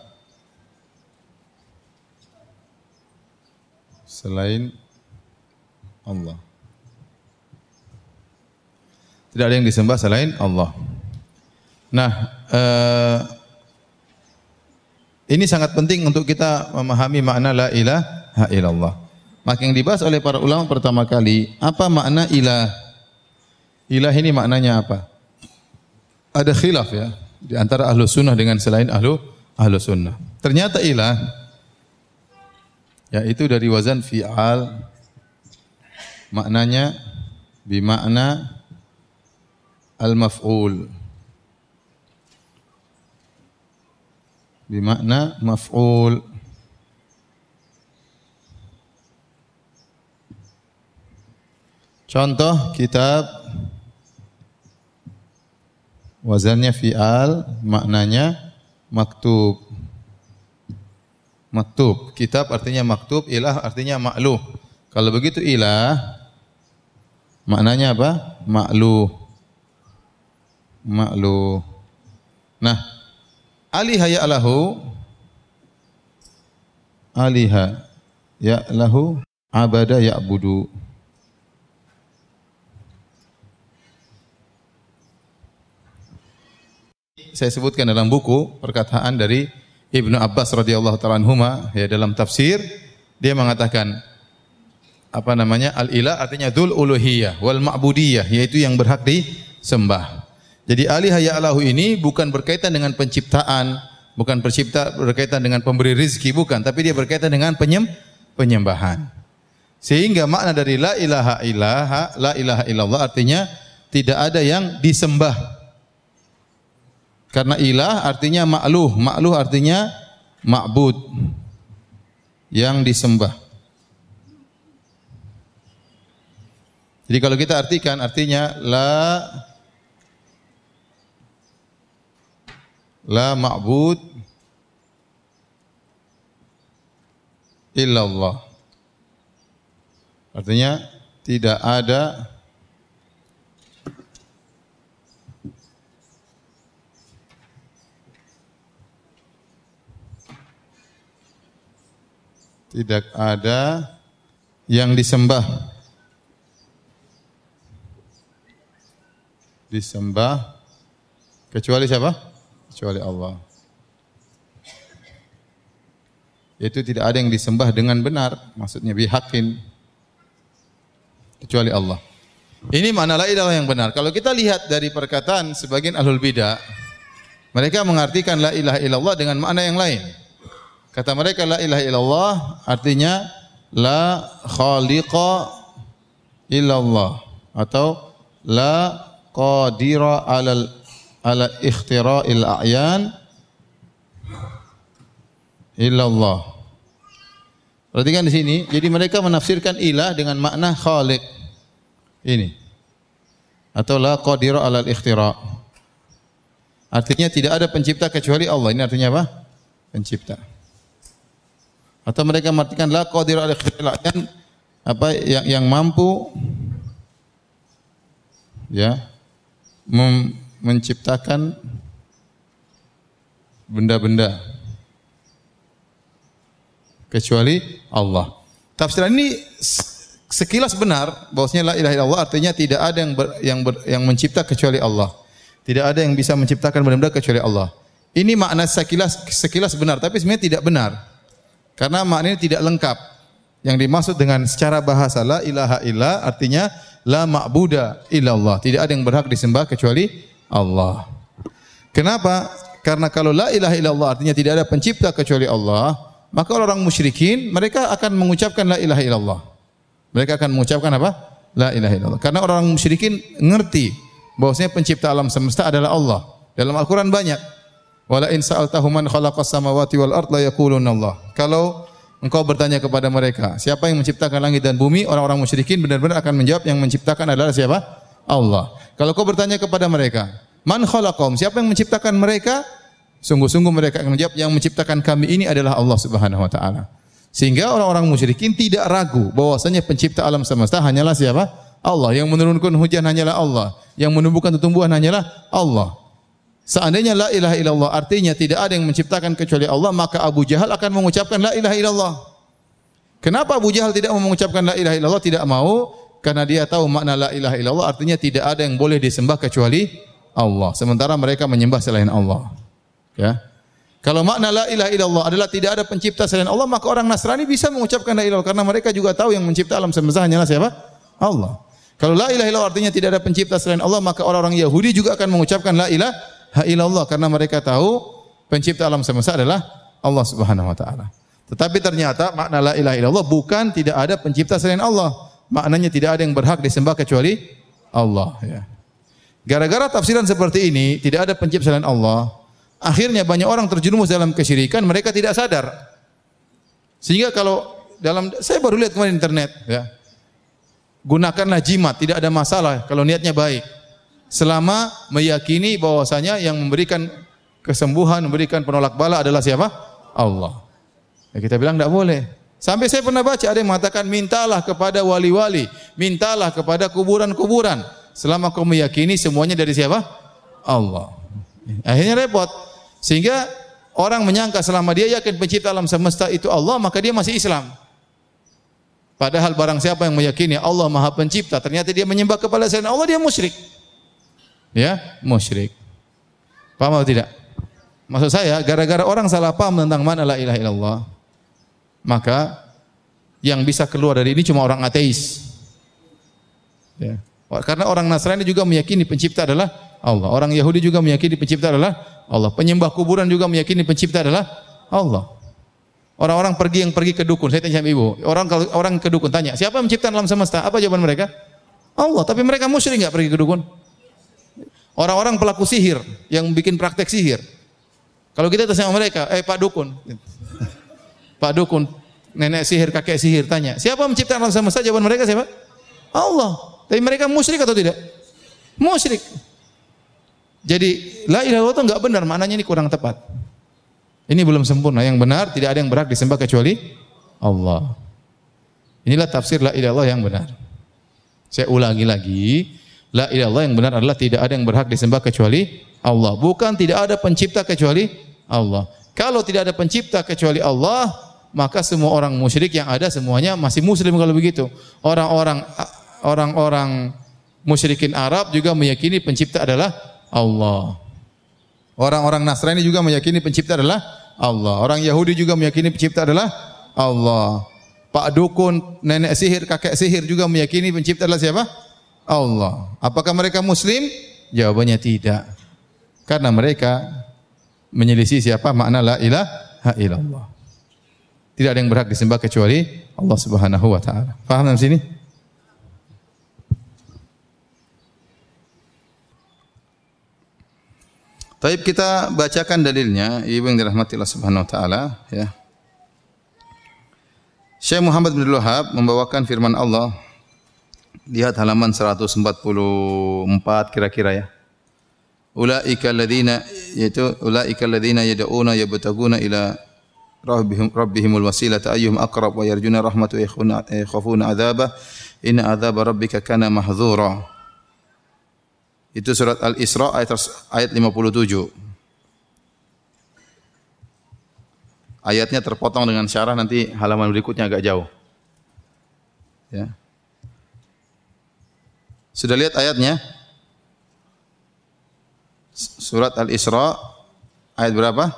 selain Allah. Tidak ada yang disembah selain Allah. Nah, uh, ini sangat penting untuk kita memahami makna la ilaha illallah. Maka yang dibahas oleh para ulama pertama kali, apa makna ilah? Ilah ini maknanya apa? Ada khilaf ya di antara ahlu sunnah dengan selain ahlu ahlu sunnah. Ternyata ilah yaitu dari wazan fi'al maknanya bimakna al-maf'ul bimakna maf'ul Contoh kitab wazannya fi'al, maknanya maktub. Maktub, kitab artinya maktub, ilah artinya makluh. Kalau begitu ilah maknanya apa? Makluh. Makluh. Nah, aliha ya'lahu aliha ya'lahu abada ya'budu. saya sebutkan dalam buku perkataan dari Ibnu Abbas radhiyallahu taala anhuma ya dalam tafsir dia mengatakan apa namanya al ilah artinya dzul uluhiyah wal ma'budiyah yaitu yang berhak disembah. Jadi alih alahu ini bukan berkaitan dengan penciptaan, bukan pencipta berkaitan dengan pemberi rizki bukan, tapi dia berkaitan dengan penyem, penyembahan. Sehingga makna dari la ilaha ilaha, la ilaha illallah artinya tidak ada yang disembah karena ilah artinya makluh, makluh artinya ma'bud yang disembah. Jadi kalau kita artikan artinya la la ma'bud illallah. Artinya tidak ada Tidak ada yang disembah. Disembah kecuali siapa? Kecuali Allah. Itu tidak ada yang disembah dengan benar, maksudnya bihakin kecuali Allah. Ini mana la ilaha yang benar. Kalau kita lihat dari perkataan sebagian ahlul bidah, mereka mengartikan la ilaha illallah dengan makna yang lain. Kata mereka la ilaha illallah artinya la khaliqa illallah atau la qadira alal ala ikhtira'il a'yan illallah. Perhatikan di sini, jadi mereka menafsirkan ilah dengan makna khaliq. Ini. Atau la qadira alal ikhtira'. Artinya tidak ada pencipta kecuali Allah. Ini artinya apa? Pencipta. Atau mereka mengartikan la qadir al yang apa yang yang mampu ya menciptakan benda-benda kecuali Allah. Tafsiran ini sekilas benar bahwasanya la ilaha illallah artinya tidak ada yang ber, yang ber, yang mencipta kecuali Allah. Tidak ada yang bisa menciptakan benda-benda kecuali Allah. Ini makna sekilas sekilas benar tapi sebenarnya tidak benar. Karena maknanya tidak lengkap. Yang dimaksud dengan secara bahasa la ilaha illa artinya la ma'buda illallah. Tidak ada yang berhak disembah kecuali Allah. Kenapa? Karena kalau la ilaha illallah artinya tidak ada pencipta kecuali Allah, maka orang musyrikin mereka akan mengucapkan la ilaha illallah. Mereka akan mengucapkan apa? La ilaha illallah. Karena orang musyrikin ngerti bahwasanya pencipta alam semesta adalah Allah. Dalam Al-Qur'an banyak Wala in sa'altahu man khalaqas samawati wal ard la yaquluna Allah. Kalau engkau bertanya kepada mereka, siapa yang menciptakan langit dan bumi? Orang-orang musyrikin benar-benar akan menjawab yang menciptakan adalah siapa? Allah. Kalau kau bertanya kepada mereka, man khalaqahum? Siapa yang menciptakan mereka? Sungguh-sungguh mereka akan menjawab yang menciptakan kami ini adalah Allah Subhanahu wa taala. Sehingga orang-orang musyrikin tidak ragu bahwasanya pencipta alam semesta hanyalah siapa? Allah. Yang menurunkan hujan hanyalah Allah. Yang menumbuhkan tumbuhan hanyalah Allah. Seandainya la ilaha illallah artinya tidak ada yang menciptakan kecuali Allah, maka Abu Jahal akan mengucapkan la ilaha illallah. Kenapa Abu Jahal tidak mau mengucapkan la ilaha illallah? Tidak mau karena dia tahu makna la ilaha illallah artinya tidak ada yang boleh disembah kecuali Allah. Sementara mereka menyembah selain Allah. Ya. Kalau makna la ilaha illallah adalah tidak ada pencipta selain Allah, maka orang Nasrani bisa mengucapkan la ilaha karena mereka juga tahu yang mencipta alam semesta hanyalah siapa? Allah. Kalau la ilaha illallah artinya tidak ada pencipta selain Allah, maka orang-orang Yahudi juga akan mengucapkan la ilaha illallah karena mereka tahu pencipta alam semesta adalah Allah Subhanahu wa taala. Tetapi ternyata makna la ilaha illallah bukan tidak ada pencipta selain Allah. Maknanya tidak ada yang berhak disembah kecuali Allah ya. Gara-gara tafsiran seperti ini, tidak ada pencipta selain Allah, akhirnya banyak orang terjerumus dalam kesyirikan, mereka tidak sadar. Sehingga kalau dalam saya baru lihat kemarin internet ya gunakanlah jimat, tidak ada masalah kalau niatnya baik. Selama meyakini bahwasanya yang memberikan kesembuhan, memberikan penolak bala adalah siapa? Allah. Ya, kita bilang tidak boleh. Sampai saya pernah baca ada yang mengatakan mintalah kepada wali-wali, mintalah kepada kuburan-kuburan. Selama kau meyakini semuanya dari siapa? Allah. Akhirnya repot. Sehingga orang menyangka selama dia yakin pencipta alam semesta itu Allah, maka dia masih Islam. Padahal barang siapa yang meyakini Allah Maha Pencipta, ternyata dia menyembah kepada selain Allah, dia musyrik. Ya, musyrik. Paham atau tidak? Maksud saya, gara-gara orang salah paham tentang mana la ilaha illallah, maka yang bisa keluar dari ini cuma orang ateis. Ya. Karena orang Nasrani juga meyakini pencipta adalah Allah. Orang Yahudi juga meyakini pencipta adalah Allah. Penyembah kuburan juga meyakini pencipta adalah Allah. Orang-orang pergi yang pergi ke dukun, saya tanya sama ibu, orang kalau orang ke dukun tanya, siapa yang menciptakan alam semesta? Apa jawaban mereka? Allah. Tapi mereka musyrik nggak pergi ke dukun? Orang-orang pelaku sihir yang bikin praktek sihir. Kalau kita tanya sama mereka, eh Pak Dukun, (laughs) Pak Dukun, nenek sihir, kakek sihir, tanya, siapa menciptakan alam semesta? Jawaban mereka siapa? Allah. Tapi mereka musyrik atau tidak? Musyrik. Jadi la ilaha illallah enggak benar, maknanya ini kurang tepat. Ini belum sempurna. Yang benar tidak ada yang berhak disembah kecuali Allah. Inilah tafsir la ilaha yang benar. Saya ulangi lagi, la ilaha yang benar adalah tidak ada yang berhak disembah kecuali Allah. Bukan tidak ada pencipta kecuali Allah. Kalau tidak ada pencipta kecuali Allah, maka semua orang musyrik yang ada semuanya masih muslim kalau begitu. Orang-orang orang-orang musyrikin Arab juga meyakini pencipta adalah Allah. Orang-orang Nasrani juga meyakini pencipta adalah Allah. Orang Yahudi juga meyakini pencipta adalah Allah. Pak dukun, nenek sihir, kakek sihir juga meyakini pencipta adalah siapa? Allah. Apakah mereka muslim? Jawabannya tidak. Karena mereka menyelisih siapa makna la ilaha illallah. Tidak ada yang berhak disembah kecuali Allah Subhanahu wa taala. Paham dalam sini? Taib kita bacakan dalilnya, ibu yang dirahmati Allah Subhanahu wa taala, ya. Syekh Muhammad bin Wahab membawakan firman Allah lihat halaman 144 kira-kira ya. Ulaika alladziina yaitu ulaika alladziina yad'una yabtaguna ila rabbihim rabbihimul wasilata ayyuhum aqrab wa yarjuna rahmatu wa yakhafuna adzaba inna adzaba rabbika kana mahdzura. Itu surat Al-Isra ayat ayat 57. Ayatnya terpotong dengan syarah nanti halaman berikutnya agak jauh. Ya. Sudah lihat ayatnya? Surat Al-Isra ayat berapa?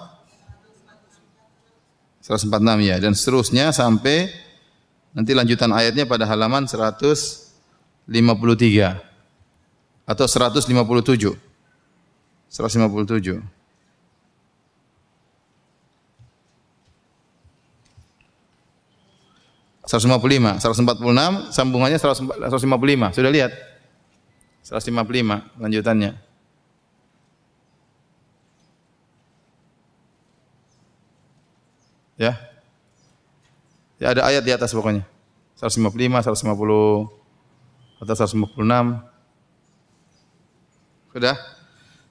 146 ya dan seterusnya sampai nanti lanjutan ayatnya pada halaman 153 atau 157. 157. 155, 146, sambungannya 155. Sudah lihat? 155 lanjutannya. Ya. Ya ada ayat di atas pokoknya. 155, 150 atau 156. Sudah?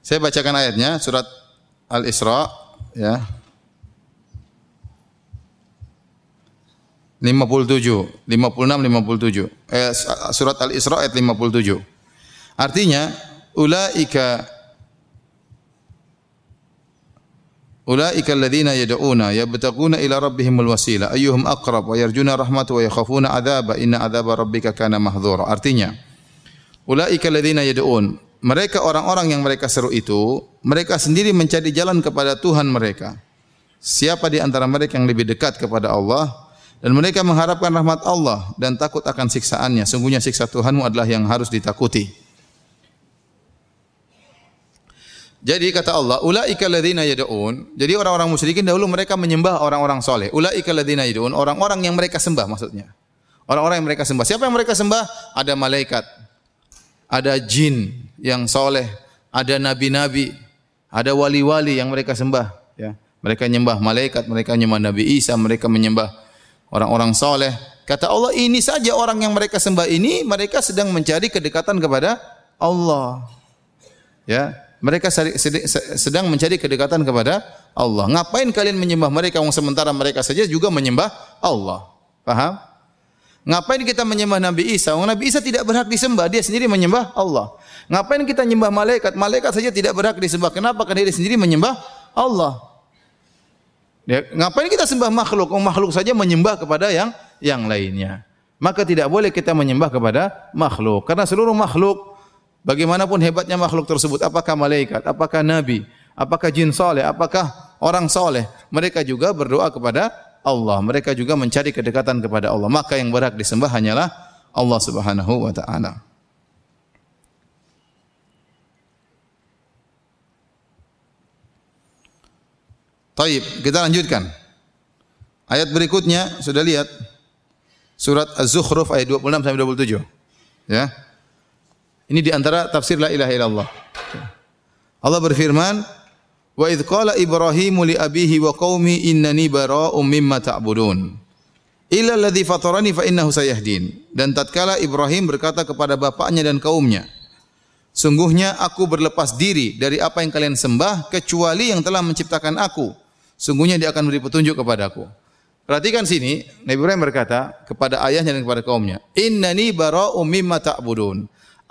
Saya bacakan ayatnya surat Al-Isra ya. 57, 56, 57. Eh, surat Al-Isra ayat 57. Artinya, ulaika Ulaika alladziina yad'una yabtaguna ila rabbihimul wasila ayyuhum aqrab wa yarjuna rahmatahu wa yakhafuna adzaba inna adzaba rabbika kana mahdhura. Artinya, ulaika alladziina yad'un mereka orang-orang yang mereka seru itu, mereka sendiri mencari jalan kepada Tuhan mereka. Siapa di antara mereka yang lebih dekat kepada Allah dan mereka mengharapkan rahmat Allah dan takut akan siksaannya. Sungguhnya siksa Tuhanmu adalah yang harus ditakuti. Jadi kata Allah, ulaika ladzina yad'un. Jadi orang-orang musyrikin dahulu mereka menyembah orang-orang soleh. Ulaika ladzina yad'un, orang-orang yang mereka sembah maksudnya. Orang-orang yang mereka sembah. Siapa yang mereka sembah? Ada malaikat, ada jin yang soleh, ada nabi-nabi, ada wali-wali yang mereka sembah. Ya. Mereka menyembah malaikat, mereka menyembah Nabi Isa, mereka menyembah orang-orang soleh. Kata Allah, ini saja orang yang mereka sembah ini, mereka sedang mencari kedekatan kepada Allah. Ya, mereka sedang mencari kedekatan kepada Allah. Ngapain kalian menyembah mereka? Wong sementara mereka saja juga menyembah Allah. Paham? Ngapain kita menyembah Nabi Isa? Wong Nabi Isa tidak berhak disembah, dia sendiri menyembah Allah. Ngapain kita menyembah malaikat? Malaikat saja tidak berhak disembah. Kenapa? Karena dia sendiri menyembah Allah. Ya, ngapain kita sembah makhluk? Oh, makhluk saja menyembah kepada yang yang lainnya. Maka tidak boleh kita menyembah kepada makhluk. Karena seluruh makhluk, bagaimanapun hebatnya makhluk tersebut, apakah malaikat, apakah nabi, apakah jin soleh, apakah orang soleh, mereka juga berdoa kepada Allah. Mereka juga mencari kedekatan kepada Allah. Maka yang berhak disembah hanyalah Allah Subhanahu wa taala. Taib, kita lanjutkan. Ayat berikutnya sudah lihat surat Az-Zukhruf ayat 26 sampai 27. Ya. Ini di antara tafsir la ilaha illallah. Allah berfirman, "Wa idz qala Ibrahimu li abihi wa qaumi innani bara'um mimma ta'budun." Illa alladhi fatarani fa innahu sayahdin. Dan tatkala Ibrahim berkata kepada bapaknya dan kaumnya, Sungguhnya aku berlepas diri dari apa yang kalian sembah kecuali yang telah menciptakan aku Sungguhnya dia akan beri petunjuk kepadaku. Perhatikan sini, Nabi Ibrahim berkata kepada ayahnya dan kepada kaumnya, "Innani bara'um mimma ta'budun."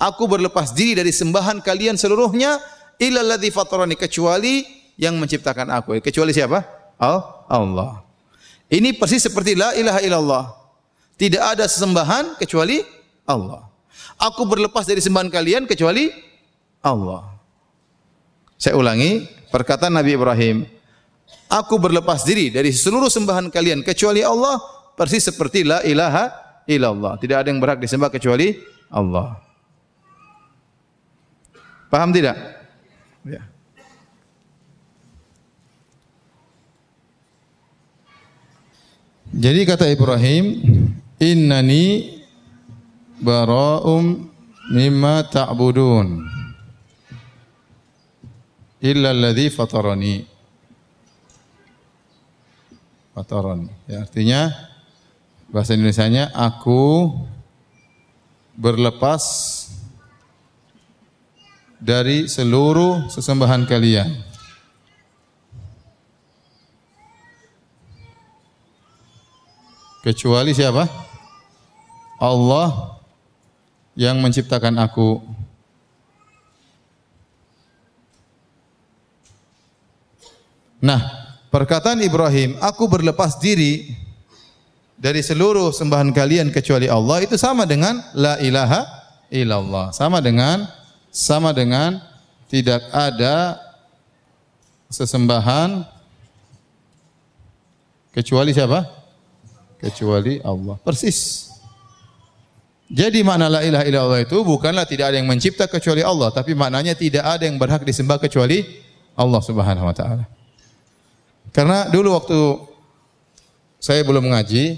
Aku berlepas diri dari sembahan kalian seluruhnya illa alladzi fatarani kecuali yang menciptakan aku. Kecuali siapa? Allah. Ini persis seperti la ilaha illallah. Tidak ada sesembahan kecuali Allah. Aku berlepas dari sembahan kalian kecuali Allah. Saya ulangi perkataan Nabi Ibrahim, Aku berlepas diri dari seluruh sembahan kalian kecuali Allah persis seperti la ilaha illallah. Tidak ada yang berhak disembah kecuali Allah. Paham tidak? Ya. Jadi kata Ibrahim, innani bara'um mimma ta'budun illa alladhi fatarani. Fataron. Ya, artinya bahasa Indonesianya aku berlepas dari seluruh sesembahan kalian. Kecuali siapa? Allah yang menciptakan aku. Nah, Perkataan Ibrahim, aku berlepas diri dari seluruh sembahan kalian kecuali Allah itu sama dengan la ilaha illallah. Sama dengan sama dengan tidak ada sesembahan kecuali siapa? Kecuali Allah. Persis. Jadi makna la ilaha illallah itu bukanlah tidak ada yang mencipta kecuali Allah, tapi maknanya tidak ada yang berhak disembah kecuali Allah Subhanahu wa taala. Karena dulu waktu saya belum mengaji,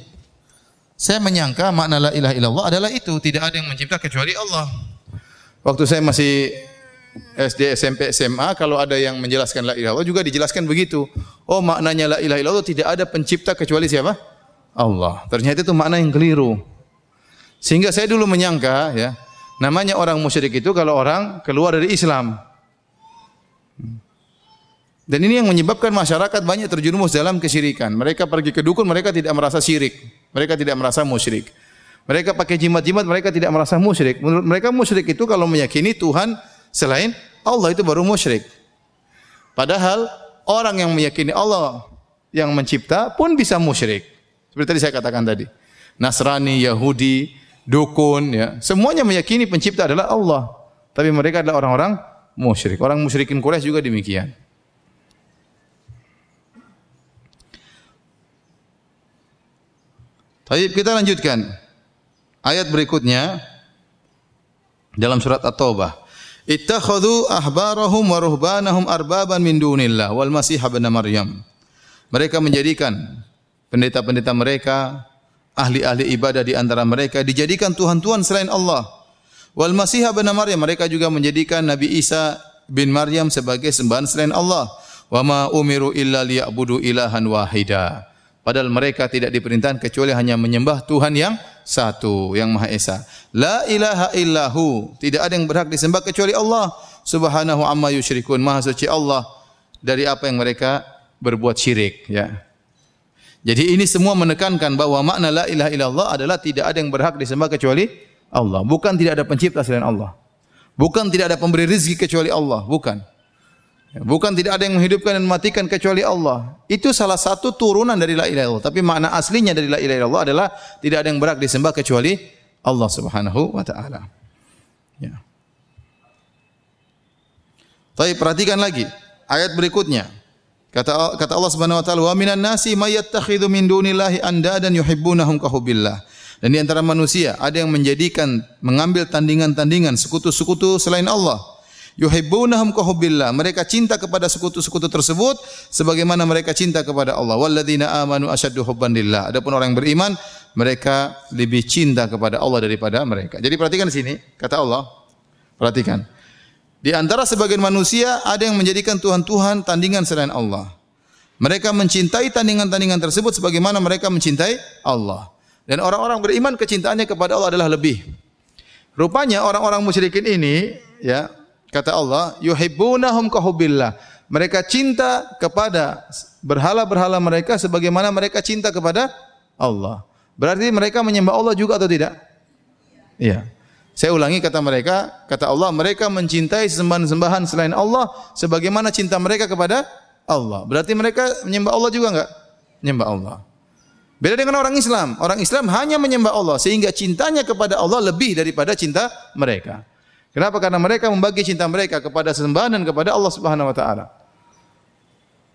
saya menyangka makna la ilaha illallah adalah itu, tidak ada yang mencipta kecuali Allah. Waktu saya masih SD, SMP, SMA, kalau ada yang menjelaskan la ilaha juga dijelaskan begitu. Oh, maknanya la ilaha illallah tidak ada pencipta kecuali siapa? Allah. Ternyata itu makna yang keliru. Sehingga saya dulu menyangka ya, namanya orang musyrik itu kalau orang keluar dari Islam. Dan ini yang menyebabkan masyarakat banyak terjerumus dalam kesyirikan. Mereka pergi ke dukun, mereka tidak merasa syirik. Mereka tidak merasa musyrik. Mereka pakai jimat-jimat, mereka tidak merasa musyrik. Menurut mereka musyrik itu kalau meyakini Tuhan selain Allah itu baru musyrik. Padahal orang yang meyakini Allah yang mencipta pun bisa musyrik. Seperti tadi saya katakan tadi. Nasrani, Yahudi, dukun ya, semuanya meyakini pencipta adalah Allah. Tapi mereka adalah orang-orang musyrik. Orang musyrikin Quraisy juga demikian. Baik, kita lanjutkan. Ayat berikutnya dalam surat At-Taubah. Ittakhadhu ahbarahum wa ruhbanahum arbaban min dunillah wal masih ibn Maryam. Mereka menjadikan pendeta-pendeta mereka, ahli-ahli ibadah di antara mereka dijadikan tuhan-tuhan selain Allah. Wal masih ibn Maryam mereka juga menjadikan Nabi Isa bin Maryam sebagai sembahan selain Allah. Wa ma umiru illa liya'budu ilahan wahida. Padahal mereka tidak diperintahkan kecuali hanya menyembah Tuhan yang satu, yang Maha Esa. La ilaha illahu. Tidak ada yang berhak disembah kecuali Allah. Subhanahu amma yusyrikun. Maha suci Allah dari apa yang mereka berbuat syirik, ya. Jadi ini semua menekankan bahwa makna la ilaha illallah adalah tidak ada yang berhak disembah kecuali Allah. Bukan tidak ada pencipta selain Allah. Bukan tidak ada pemberi rezeki kecuali Allah, bukan. Bukan tidak ada yang menghidupkan dan mematikan kecuali Allah. Itu salah satu turunan dari la ilaha illallah. Tapi makna aslinya dari la ilaha illallah adalah tidak ada yang berhak disembah kecuali Allah Subhanahu wa taala. Ya. Tapi perhatikan lagi ayat berikutnya. Kata kata Allah Subhanahu wa taala, "Wa minan nasi may yattakhidhu min dunillahi andadan yuhibbunahum ka hubbillah." Dan di antara manusia ada yang menjadikan mengambil tandingan-tandingan sekutu-sekutu selain Allah yuhibbunahum kahubbillah. Mereka cinta kepada sekutu-sekutu tersebut sebagaimana mereka cinta kepada Allah. Walladzina amanu asyaddu hubban lillah. Adapun orang yang beriman, mereka lebih cinta kepada Allah daripada mereka. Jadi perhatikan di sini, kata Allah. Perhatikan. Di antara sebagian manusia ada yang menjadikan tuhan-tuhan tandingan selain Allah. Mereka mencintai tandingan-tandingan tersebut sebagaimana mereka mencintai Allah. Dan orang-orang beriman kecintaannya kepada Allah adalah lebih. Rupanya orang-orang musyrikin ini ya Kata Allah, yuhibbunahum kahubbillah. Mereka cinta kepada berhala-berhala mereka sebagaimana mereka cinta kepada Allah. Berarti mereka menyembah Allah juga atau tidak? Iya. Saya ulangi kata mereka, kata Allah, mereka mencintai sembahan-sembahan selain Allah sebagaimana cinta mereka kepada Allah. Berarti mereka menyembah Allah juga enggak? Menyembah Allah. Beda dengan orang Islam. Orang Islam hanya menyembah Allah sehingga cintanya kepada Allah lebih daripada cinta mereka. Kenapa? Karena mereka membagi cinta mereka kepada sesembahan dan kepada Allah Subhanahu wa taala.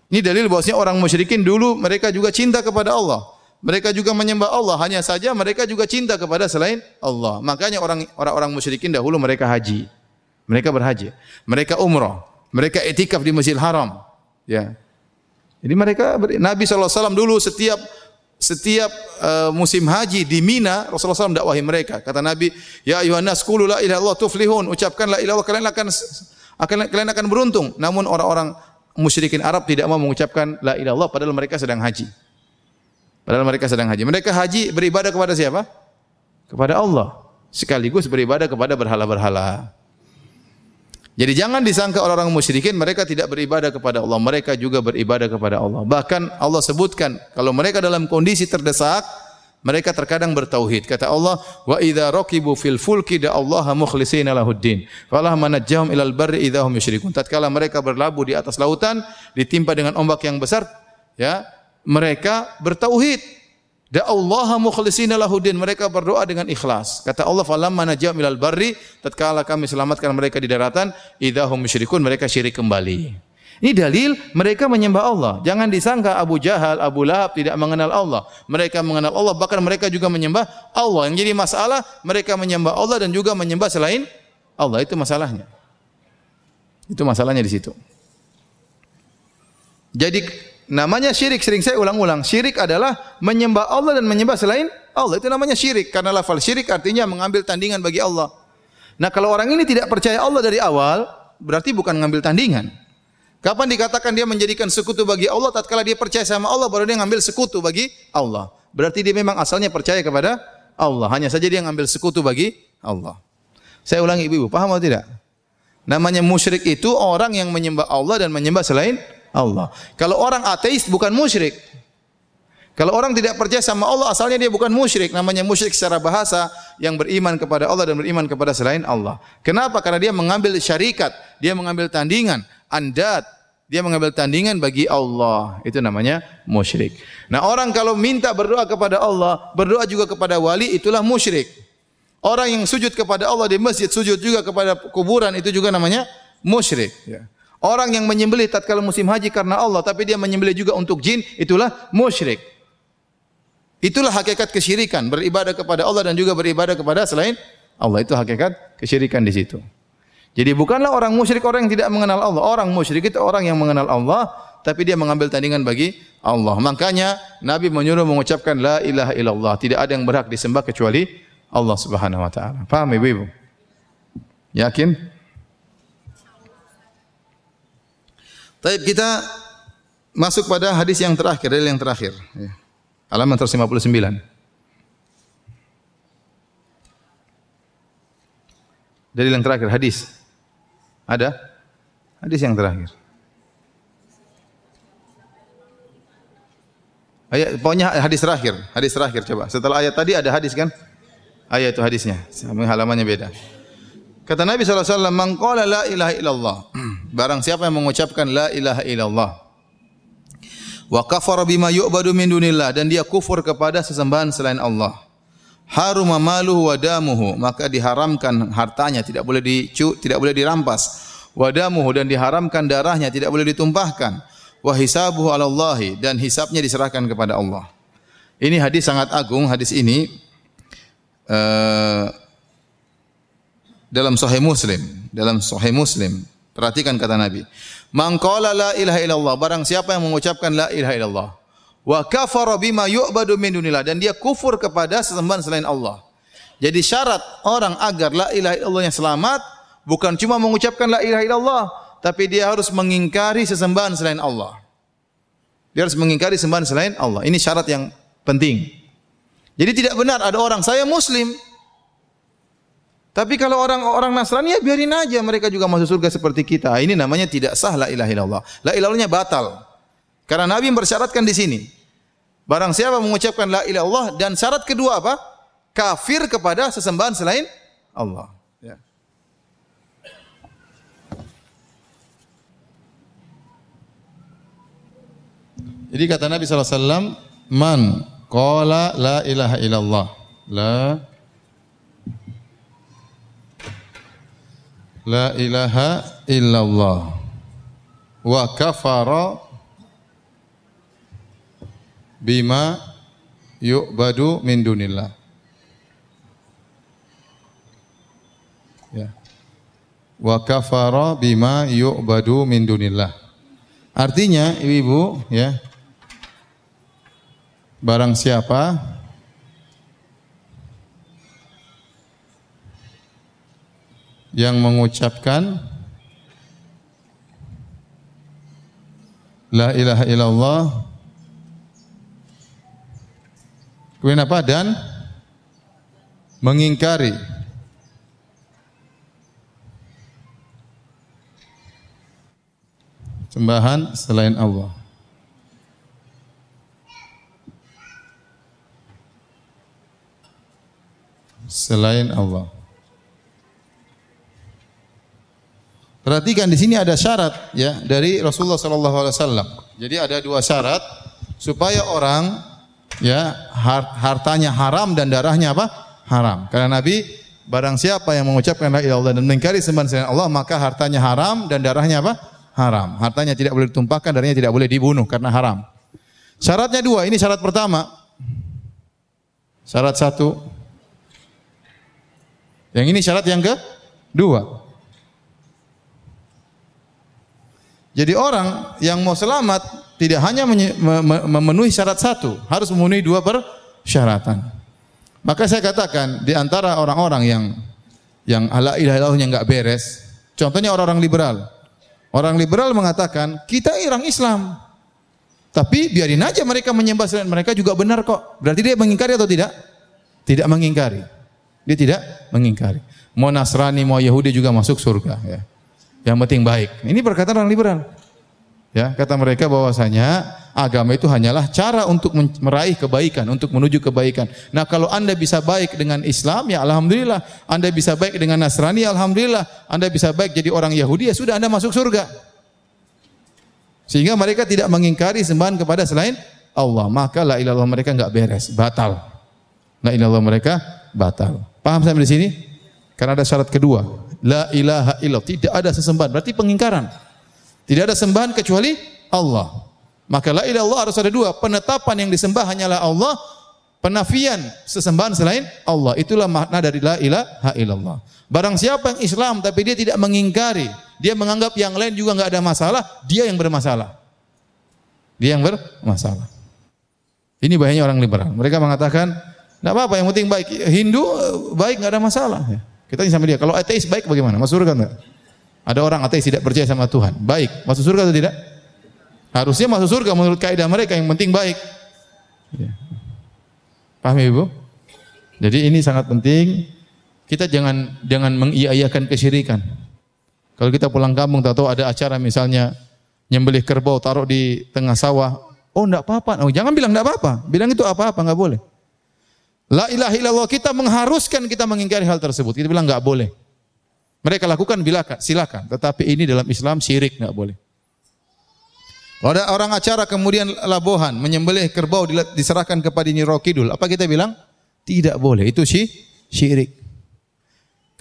Ini dalil bahwasanya orang musyrikin dulu mereka juga cinta kepada Allah. Mereka juga menyembah Allah, hanya saja mereka juga cinta kepada selain Allah. Makanya orang orang musyrikin dahulu mereka haji. Mereka berhaji. Mereka umrah. Mereka etikaf di Masjidil Haram. Ya. Jadi mereka Nabi SAW dulu setiap setiap uh, musim haji di Mina Rasulullah SAW dakwahi mereka. Kata Nabi ya Yohanes qulu la ilaha illallah tuflihun. Ucapkan la ilaha kalian akan akan kalian akan beruntung. Namun orang-orang musyrikin Arab tidak mau mengucapkan la ilaha illallah padahal mereka sedang haji. Padahal mereka sedang haji. Mereka haji beribadah kepada siapa? Kepada Allah. Sekaligus beribadah kepada berhala-berhala jadi jangan disangka orang-orang musyrikin mereka tidak beribadah kepada Allah, mereka juga beribadah kepada Allah. Bahkan Allah sebutkan kalau mereka dalam kondisi terdesak, mereka terkadang bertauhid. Kata Allah, "Wa idza raqibu fil fulki da Allah mukhlishina lahuddin, falah manajjahum ilal barri idza hum yusyrikun." Tatkala mereka berlabuh di atas lautan, ditimpa dengan ombak yang besar, ya, mereka bertauhid. Da Allah mukhlisina lahudin. Mereka berdoa dengan ikhlas. Kata Allah, "Falamma najam ilal barri," tatkala kami selamatkan mereka di daratan, idahum musyrikun, mereka syirik kembali. Ini dalil mereka menyembah Allah. Jangan disangka Abu Jahal, Abu Lahab tidak mengenal Allah. Mereka mengenal Allah, bahkan mereka juga menyembah Allah. Yang jadi masalah, mereka menyembah Allah dan juga menyembah selain Allah. Itu masalahnya. Itu masalahnya di situ. Jadi Namanya syirik, sering saya ulang-ulang. Syirik adalah menyembah Allah dan menyembah selain Allah. Itu namanya syirik. Karena lafal syirik artinya mengambil tandingan bagi Allah. Nah kalau orang ini tidak percaya Allah dari awal, berarti bukan mengambil tandingan. Kapan dikatakan dia menjadikan sekutu bagi Allah? Tatkala dia percaya sama Allah, baru dia mengambil sekutu bagi Allah. Berarti dia memang asalnya percaya kepada Allah. Hanya saja dia mengambil sekutu bagi Allah. Saya ulangi ibu-ibu, paham atau tidak? Namanya musyrik itu orang yang menyembah Allah dan menyembah selain Allah. Kalau orang ateis bukan musyrik. Kalau orang tidak percaya sama Allah, asalnya dia bukan musyrik. Namanya musyrik secara bahasa yang beriman kepada Allah dan beriman kepada selain Allah. Kenapa? Karena dia mengambil syarikat, dia mengambil tandingan, andat, dia mengambil tandingan bagi Allah. Itu namanya musyrik. Nah, orang kalau minta berdoa kepada Allah, berdoa juga kepada wali, itulah musyrik. Orang yang sujud kepada Allah di masjid, sujud juga kepada kuburan itu juga namanya musyrik. Ya. Orang yang menyembelih tatkala musim haji karena Allah, tapi dia menyembelih juga untuk jin, itulah musyrik. Itulah hakikat kesyirikan, beribadah kepada Allah dan juga beribadah kepada selain Allah. Itu hakikat kesyirikan di situ. Jadi bukanlah orang musyrik orang yang tidak mengenal Allah. Orang musyrik itu orang yang mengenal Allah, tapi dia mengambil tandingan bagi Allah. Makanya Nabi menyuruh mengucapkan la ilaha illallah. Tidak ada yang berhak disembah kecuali Allah Subhanahu wa taala. Paham Ibu-ibu? Yakin? Taib kita masuk pada hadis yang terakhir, dalil yang terakhir. Ya. Halaman 159. Dalil yang terakhir, hadis. Ada? Hadis yang terakhir. Ayat, pokoknya hadis terakhir, hadis terakhir coba. Setelah ayat tadi ada hadis kan? Ayat itu hadisnya, halamannya beda. Kata Nabi SAW, Man qala la ilaha illallah. (clears throat) Barang siapa yang mengucapkan la ilaha illallah. Wa kafara bima yu'badu min dunillah. Dan dia kufur kepada sesembahan selain Allah. Haruma maluhu wa damuhu. Maka diharamkan hartanya. Tidak boleh dicu, tidak boleh dirampas. Wa damuhu. Dan diharamkan darahnya. Tidak boleh ditumpahkan. Wa hisabuhu ala. Dan hisabnya diserahkan kepada Allah. Ini hadis sangat agung. Hadis ini. Uh, dalam Sahih Muslim, dalam Sahih Muslim. Perhatikan kata Nabi. Man qala la ilaha illallah, barang siapa yang mengucapkan la ilaha illallah wa kafara bima yu'badu min dunillah dan dia kufur kepada sesembahan selain Allah. Jadi syarat orang agar la ilaha illallah yang selamat bukan cuma mengucapkan la ilaha illallah, tapi dia harus mengingkari sesembahan selain Allah. Dia harus mengingkari sembahan selain Allah. Ini syarat yang penting. Jadi tidak benar ada orang saya muslim, tapi kalau orang-orang Nasrani ya biarin aja mereka juga masuk surga seperti kita. Ini namanya tidak sah la ilaha illallah. La ilahnya batal. Karena Nabi bersyaratkan di sini. Barang siapa mengucapkan la ilaha illallah dan syarat kedua apa? Kafir kepada sesembahan selain Allah. Ya. Jadi kata Nabi SAW, Man qala la ilaha illallah. La La ilaha illallah wa kafara bima yu'badu min dunillah. Ya. Wa kafara bima yu'badu min dunillah. Artinya, ibu-ibu, ya. Barang siapa yang mengucapkan La ilaha illallah Kemudian apa? Dan mengingkari sembahan selain Allah. Selain Allah. Perhatikan di sini ada syarat ya dari Rasulullah sallallahu alaihi wasallam. Jadi ada dua syarat supaya orang ya hartanya haram dan darahnya apa? haram. Karena Nabi barang siapa yang mengucapkan la ilaha illallah dan mengingkari sembahan selain Allah maka hartanya haram dan darahnya apa? haram. Hartanya tidak boleh ditumpahkan, darahnya tidak boleh dibunuh karena haram. Syaratnya dua, ini syarat pertama. Syarat satu. Yang ini syarat yang kedua. Jadi orang yang mau selamat tidak hanya memenuhi syarat satu, harus memenuhi dua persyaratan. Maka saya katakan di antara orang-orang yang yang ala ilaha yang enggak beres, contohnya orang-orang liberal. Orang liberal mengatakan, kita orang Islam. Tapi biarin aja mereka menyembah selain mereka juga benar kok. Berarti dia mengingkari atau tidak? Tidak mengingkari. Dia tidak mengingkari. Mau Nasrani, mau Yahudi juga masuk surga. Ya. Yang penting baik. Ini perkataan orang liberal. Ya, kata mereka bahwasanya agama itu hanyalah cara untuk meraih kebaikan, untuk menuju kebaikan. Nah, kalau Anda bisa baik dengan Islam, ya alhamdulillah. Anda bisa baik dengan Nasrani, alhamdulillah. Anda bisa baik jadi orang Yahudi, ya sudah Anda masuk surga. Sehingga mereka tidak mengingkari sembahan kepada selain Allah. Maka la ilallah mereka enggak beres, batal. La ilallah mereka batal. Paham sampai di sini? Karena ada syarat kedua. La ilaha illallah. Tidak ada sesembahan. Berarti pengingkaran. Tidak ada sembahan kecuali Allah. Maka la ilaha harus ada dua. Penetapan yang disembah hanyalah Allah. Penafian sesembahan selain Allah. Itulah makna dari la ilaha illallah. Barang siapa yang Islam tapi dia tidak mengingkari, dia menganggap yang lain juga nggak ada masalah, dia yang bermasalah. Dia yang bermasalah. Ini bahayanya orang liberal. Mereka mengatakan, tidak apa-apa, yang penting baik. Hindu eh, baik nggak ada masalah. Kita sama dia. Kalau ateis baik bagaimana? Masuk surga enggak? Ada orang ateis tidak percaya sama Tuhan. Baik, masuk surga atau tidak? Harusnya masuk surga menurut kaidah mereka yang penting baik. Ya. Paham ya Ibu? Jadi ini sangat penting. Kita jangan jangan mengiyakan kesyirikan. Kalau kita pulang kampung tahu ada acara misalnya nyembelih kerbau taruh di tengah sawah, oh enggak apa-apa. Oh, jangan bilang enggak apa-apa. Bilang itu apa-apa enggak boleh. La ilaha illallah kita mengharuskan kita mengingkari hal tersebut. Kita bilang enggak boleh. Mereka lakukan bilakan, silakan. Tetapi ini dalam Islam syirik enggak boleh. Kalau ada orang acara kemudian labohan, menyembelih kerbau diserahkan kepada Nyi Kidul, apa kita bilang? Tidak boleh, itu sih syirik.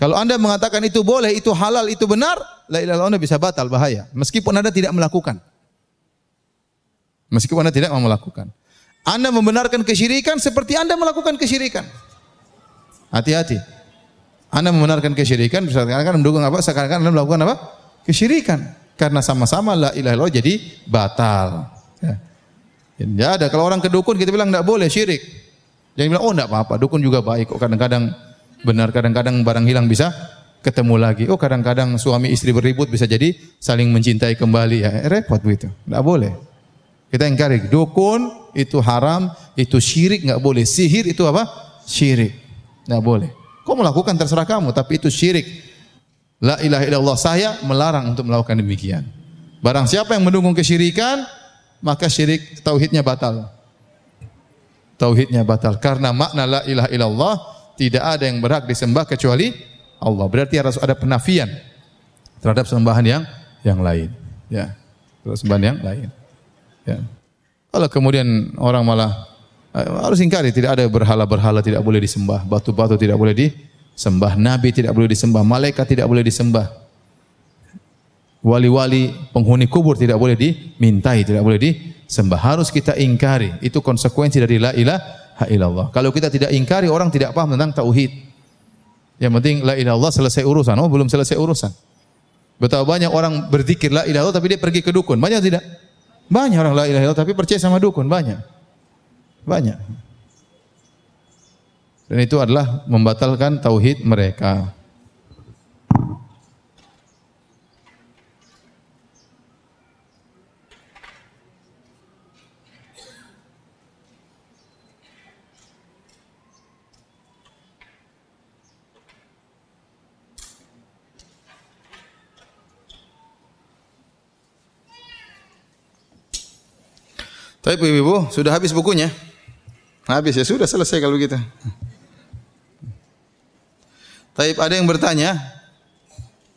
Kalau Anda mengatakan itu boleh, itu halal, itu benar, la ilaha bisa batal bahaya. Meskipun Anda tidak melakukan. Meskipun Anda tidak mau melakukan. Anda membenarkan kesyirikan seperti Anda melakukan kesyirikan. Hati-hati. Anda membenarkan kesyirikan, seakan-akan mendukung apa? Seakan-akan Anda melakukan apa? Kesyirikan. Karena sama-sama la ilaha illallah jadi batal. Ya. Ya ada kalau orang ke dukun kita bilang tidak boleh syirik. Jangan bilang oh tidak apa-apa, dukun juga baik kok kadang-kadang benar kadang-kadang barang hilang bisa ketemu lagi. Oh kadang-kadang suami istri beribut bisa jadi saling mencintai kembali ya repot begitu. Tidak boleh. Kita ingkari dukun itu haram, itu syirik nggak boleh. Sihir itu apa? Syirik. Nggak boleh. Kau melakukan terserah kamu, tapi itu syirik. La ilaha illallah saya melarang untuk melakukan demikian. Barang siapa yang mendukung kesyirikan, maka syirik tauhidnya batal. Tauhidnya batal karena makna la ilaha illallah tidak ada yang berhak disembah kecuali Allah. Berarti harus ada penafian terhadap sembahan yang yang lain. Ya. Terhadap sembahan yang lain. Ya. Kalau kemudian orang malah eh, harus ingkari tidak ada berhala-berhala tidak boleh disembah, batu-batu tidak boleh di sembah. Nabi tidak boleh disembah, malaikat tidak boleh disembah. Wali-wali penghuni kubur tidak boleh dimintai, tidak boleh disembah. Harus kita ingkari. Itu konsekuensi dari la ilaha illallah. Kalau kita tidak ingkari, orang tidak paham tentang tauhid. Yang penting la ilaha illallah selesai urusan. Oh, belum selesai urusan. Betapa banyak orang berzikir la ilaha illallah tapi dia pergi ke dukun. Banyak tidak? Banyak orang la ilaha tapi percaya sama dukun, banyak. Banyak. Dan itu adalah membatalkan tauhid mereka. Tapi ibu-ibu, sudah habis bukunya? Habis ya, sudah selesai kalau gitu. Tapi ada yang bertanya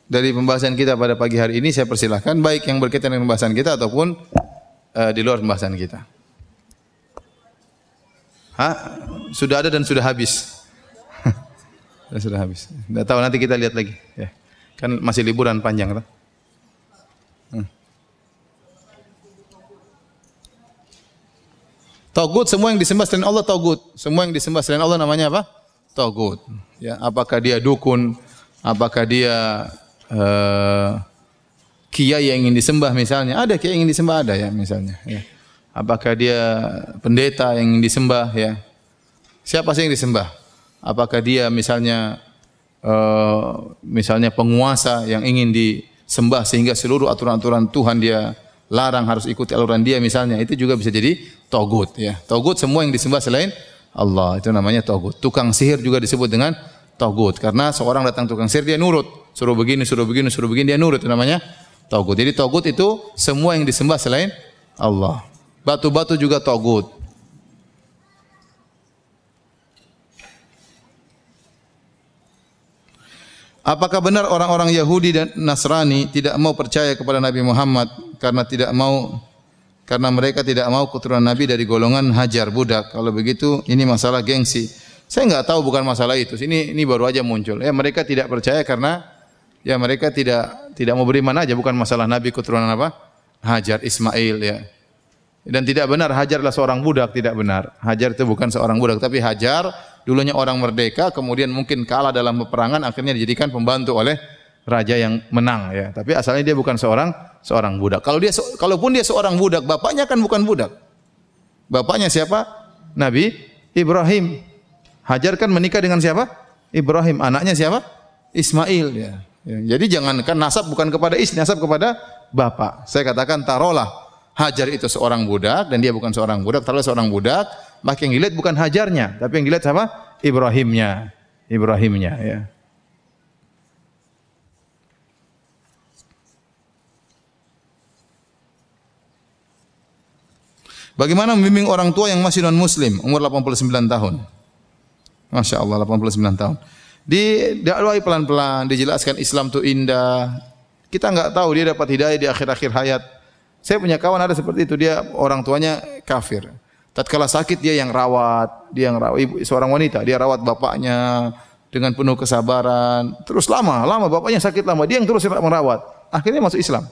dari pembahasan kita pada pagi hari ini saya persilahkan baik yang berkaitan dengan pembahasan kita ataupun uh, di luar pembahasan kita. Hah? Sudah ada dan sudah habis. (laughs) sudah habis. Tidak tahu nanti kita lihat lagi. Ya. Kan masih liburan panjang. Kan? Togut semua yang disembah selain Allah togut. Semua yang disembah selain Allah namanya apa? Togut. Ya, apakah dia dukun, apakah dia uh, kiai yang ingin disembah misalnya? Ada kiai yang ingin disembah ada ya misalnya. Ya. Apakah dia pendeta yang ingin disembah ya? Siapa sih yang disembah? Apakah dia misalnya uh, misalnya penguasa yang ingin disembah sehingga seluruh aturan-aturan Tuhan dia larang harus ikuti aluran dia misalnya itu juga bisa jadi togut ya. Togut semua yang disembah selain Allah. Itu namanya togut. Tukang sihir juga disebut dengan togut. Karena seorang datang tukang sihir dia nurut. Suruh begini, suruh begini, suruh begini dia nurut. Itu namanya togut. Jadi togut itu semua yang disembah selain Allah. Batu-batu juga togut. Apakah benar orang-orang Yahudi dan Nasrani tidak mau percaya kepada Nabi Muhammad karena tidak mau karena mereka tidak mau keturunan Nabi dari golongan hajar budak. Kalau begitu ini masalah gengsi. Saya nggak tahu bukan masalah itu. Ini ini baru aja muncul. Ya mereka tidak percaya karena ya mereka tidak tidak mau beriman aja bukan masalah nabi keturunan apa? Hajar Ismail ya. Dan tidak benar Hajar adalah seorang budak, tidak benar. Hajar itu bukan seorang budak, tapi Hajar dulunya orang merdeka, kemudian mungkin kalah dalam peperangan, akhirnya dijadikan pembantu oleh raja yang menang ya. Tapi asalnya dia bukan seorang seorang budak. Kalau dia kalaupun dia seorang budak, bapaknya kan bukan budak. Bapaknya siapa? Nabi Ibrahim. Hajar kan menikah dengan siapa? Ibrahim. Anaknya siapa? Ismail ya. ya. Jadi jangankan nasab bukan kepada istri, nasab kepada bapak. Saya katakan tarolah Hajar itu seorang budak dan dia bukan seorang budak, taruhlah seorang budak, maka yang dilihat bukan Hajarnya, tapi yang dilihat siapa? Ibrahimnya. Ibrahimnya ya. Bagaimana membimbing orang tua yang masih non muslim umur 89 tahun? Masya Allah 89 tahun. Didakwai pelan-pelan, dijelaskan Islam itu indah. Kita enggak tahu dia dapat hidayah di akhir-akhir hayat. Saya punya kawan ada seperti itu, dia orang tuanya kafir. Tatkala sakit dia yang rawat, dia yang rawat ibu seorang wanita, dia rawat bapaknya dengan penuh kesabaran. Terus lama, lama bapaknya sakit lama, dia yang terus merawat. Akhirnya masuk Islam.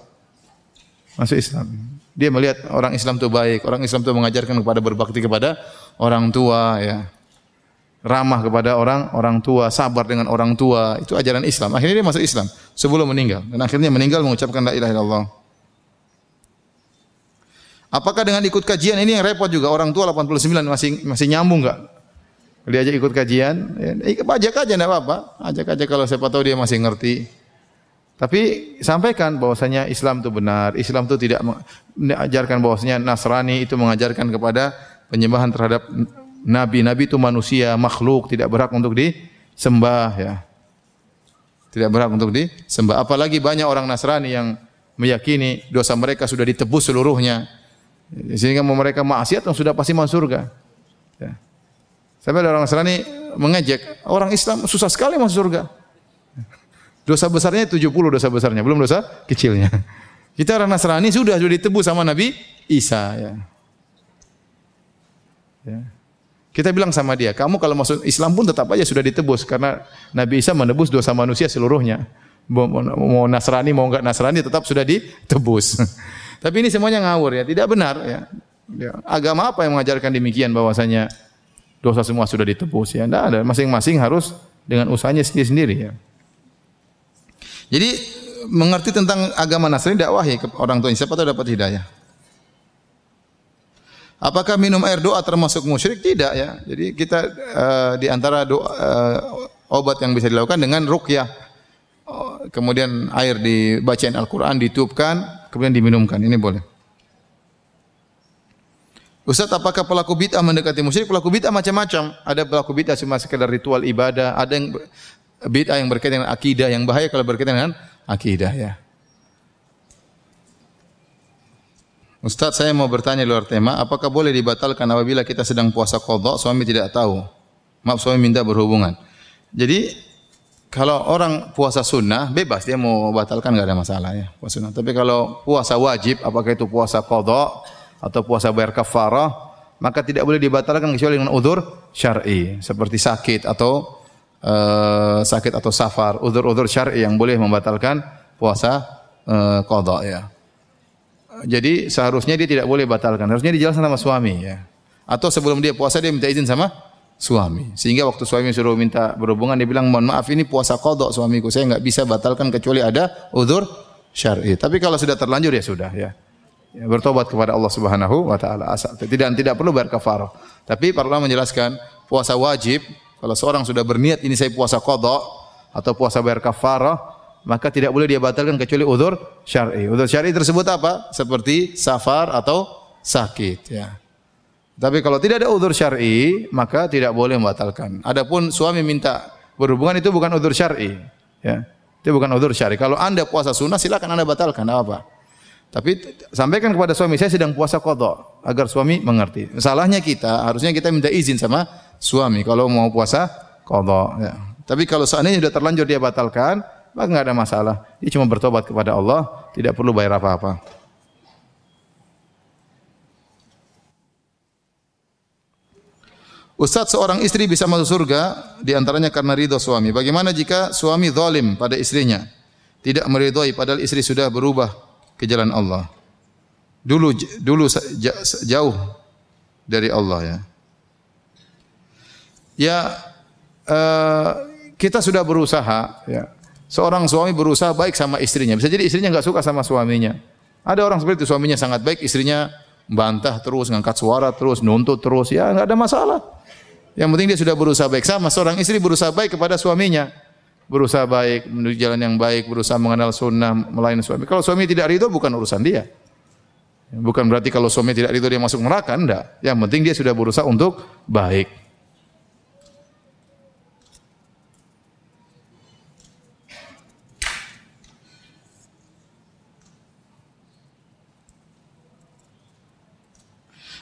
Masuk Islam. Dia melihat orang Islam itu baik, orang Islam itu mengajarkan kepada berbakti kepada orang tua ya. Ramah kepada orang orang tua, sabar dengan orang tua, itu ajaran Islam. Akhirnya dia masuk Islam sebelum meninggal dan akhirnya meninggal mengucapkan la ilaha illallah. Apakah dengan ikut kajian ini yang repot juga orang tua 89 masih masih nyambung enggak? Aja ikut kajian, ya, ajak aja enggak apa-apa. Ajak aja kalau siapa tahu dia masih ngerti. Tapi sampaikan bahwasanya Islam itu benar, Islam itu tidak mengajarkan bahwasanya Nasrani itu mengajarkan kepada penyembahan terhadap nabi. Nabi itu manusia, makhluk, tidak berhak untuk disembah ya. Tidak berhak untuk disembah. Apalagi banyak orang Nasrani yang meyakini dosa mereka sudah ditebus seluruhnya. Sehingga mereka maksiat yang sudah pasti masuk surga. Ya. Sampai ada orang Nasrani mengejek, orang Islam susah sekali masuk surga. Dosa besarnya 70 dosa besarnya, belum dosa kecilnya. (laughs) Kita orang Nasrani sudah sudah ditebus sama Nabi Isa ya. ya. Kita bilang sama dia, kamu kalau masuk Islam pun tetap aja sudah ditebus karena Nabi Isa menebus dosa manusia seluruhnya. Mau Nasrani mau enggak Nasrani tetap sudah ditebus. (laughs) Tapi ini semuanya ngawur ya, tidak benar ya. ya. Agama apa yang mengajarkan demikian bahwasanya dosa semua sudah ditebus ya? Tidak ada, masing-masing harus dengan usahanya sendiri-sendiri ya. Jadi mengerti tentang agama Nasrani dakwahi ke orang tua siapa tahu dapat hidayah. Apakah minum air doa termasuk musyrik? Tidak ya. Jadi kita uh, di antara doa, uh, obat yang bisa dilakukan dengan ruqyah. Uh, kemudian air dibacain Al-Qur'an ditiupkan, kemudian diminumkan. Ini boleh. Ustaz, apakah pelaku bid'ah mendekati musyrik? Pelaku bid'ah macam-macam. Ada pelaku bid'ah cuma sekedar ritual ibadah, ada yang bid'ah yang berkaitan dengan akidah yang bahaya kalau berkaitan dengan akidah ya. Ustaz saya mau bertanya luar tema, apakah boleh dibatalkan apabila kita sedang puasa qadha suami tidak tahu? Maaf suami minta berhubungan. Jadi kalau orang puasa sunnah bebas dia mau batalkan enggak ada masalah ya puasa sunnah. Tapi kalau puasa wajib apakah itu puasa qadha atau puasa bayar kafarah maka tidak boleh dibatalkan kecuali dengan udzur syar'i seperti sakit atau uh, sakit atau safar, udzur-udzur syar'i yang boleh membatalkan puasa uh, qada ya. Jadi seharusnya dia tidak boleh batalkan, harusnya dijelaskan sama suami ya. Atau sebelum dia puasa dia minta izin sama suami. Sehingga waktu suami suruh minta berhubungan dia bilang, "Mohon maaf ini puasa qada suamiku, saya enggak bisa batalkan kecuali ada udzur syar'i." Tapi kalau sudah terlanjur ya sudah ya. ya bertobat kepada Allah Subhanahu wa taala asal tidak tidak perlu bayar. Tapi para ulama menjelaskan puasa wajib kalau seorang sudah berniat ini saya puasa qada atau puasa bayar kafarah, maka tidak boleh dia batalkan kecuali udzur syar'i. Udzur syar'i tersebut apa? Seperti safar atau sakit ya. Tapi kalau tidak ada udzur syar'i, maka tidak boleh membatalkan. Adapun suami minta berhubungan itu bukan udzur syar'i, ya. Itu bukan udzur syar'i. Kalau Anda puasa sunnah silakan Anda batalkan, apa apa. Tapi sampaikan kepada suami saya sedang puasa qada agar suami mengerti. Salahnya kita harusnya kita minta izin sama suami kalau mau puasa qada ya. Tapi kalau seandainya sudah terlanjur dia batalkan, maka enggak ada masalah. Dia cuma bertobat kepada Allah, tidak perlu bayar apa-apa. Ustaz, seorang istri bisa masuk surga di antaranya karena ridho suami. Bagaimana jika suami zalim pada istrinya? Tidak meridhoi padahal istri sudah berubah ke jalan Allah. Dulu dulu jauh dari Allah ya. Ya uh, kita sudah berusaha ya. Seorang suami berusaha baik sama istrinya. Bisa jadi istrinya nggak suka sama suaminya. Ada orang seperti itu suaminya sangat baik, istrinya bantah terus, ngangkat suara terus, nuntut terus, ya nggak ada masalah. Yang penting dia sudah berusaha baik sama seorang istri berusaha baik kepada suaminya. Berusaha baik, menuju jalan yang baik, berusaha mengenal sunnah, melayani suami. Kalau suami tidak ridho bukan urusan dia. Bukan berarti kalau suami tidak ridho dia masuk neraka, enggak. Yang penting dia sudah berusaha untuk baik.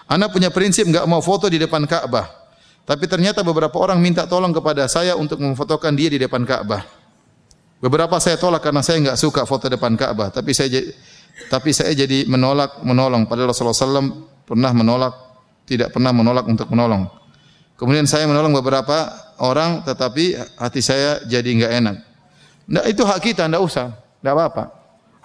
Anak punya prinsip enggak mau foto di depan Ka'bah. Tapi ternyata beberapa orang minta tolong kepada saya untuk memfotokan dia di depan Ka'bah. Beberapa saya tolak karena saya enggak suka foto depan Ka'bah, tapi saya tapi saya jadi menolak menolong padahal Rasulullah SAW pernah menolak tidak pernah menolak untuk menolong. Kemudian saya menolong beberapa orang tetapi hati saya jadi enggak enak. Nah, itu hak kita, enggak usah. Enggak apa-apa.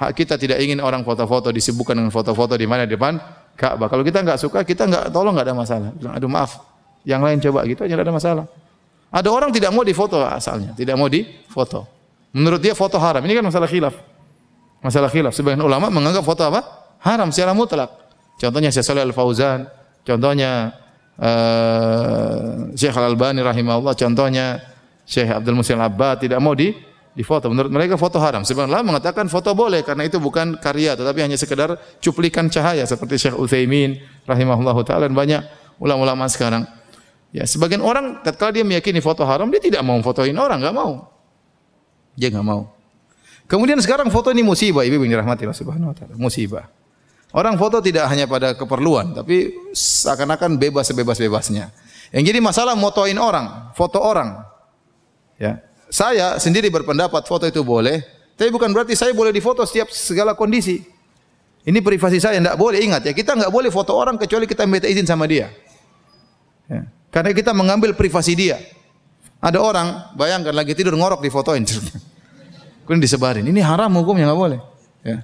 Hak kita tidak ingin orang foto-foto disibukkan dengan foto-foto di mana depan Ka'bah. Kalau kita enggak suka, kita enggak tolong enggak ada masalah. Bilang, aduh maaf, yang lain coba gitu aja ada masalah. Ada orang tidak mau difoto asalnya, tidak mau difoto. Menurut dia foto haram. Ini kan masalah khilaf. Masalah khilaf. Sebagian ulama menganggap foto apa? Haram secara mutlak. Contohnya Syekh Shalih Al-Fauzan, contohnya uh, Syekh Al-Albani rahimahullah, contohnya Syekh Abdul Musin Abbad tidak mau di di foto. Menurut mereka foto haram. Ulama mengatakan foto boleh karena itu bukan karya tetapi hanya sekedar cuplikan cahaya seperti Syekh Utsaimin rahimahullah taala dan banyak ulama-ulama sekarang. Ya, sebagian orang tatkala dia meyakini foto haram, dia tidak mau fotoin orang, enggak mau. Dia enggak mau. Kemudian sekarang foto ini musibah, Ibu yang dirahmati Allah Subhanahu wa taala, musibah. Orang foto tidak hanya pada keperluan, tapi seakan-akan bebas sebebas-bebasnya. Yang jadi masalah motoin orang, foto orang. Ya. Saya sendiri berpendapat foto itu boleh, tapi bukan berarti saya boleh difoto setiap segala kondisi. Ini privasi saya, tidak boleh. Ingat ya, kita nggak boleh foto orang kecuali kita minta izin sama dia. Ya. Karena kita mengambil privasi dia. Ada orang, bayangkan lagi tidur ngorok di fotoin. (laughs) Kemudian disebarin. Ini haram hukumnya nggak boleh. Ya.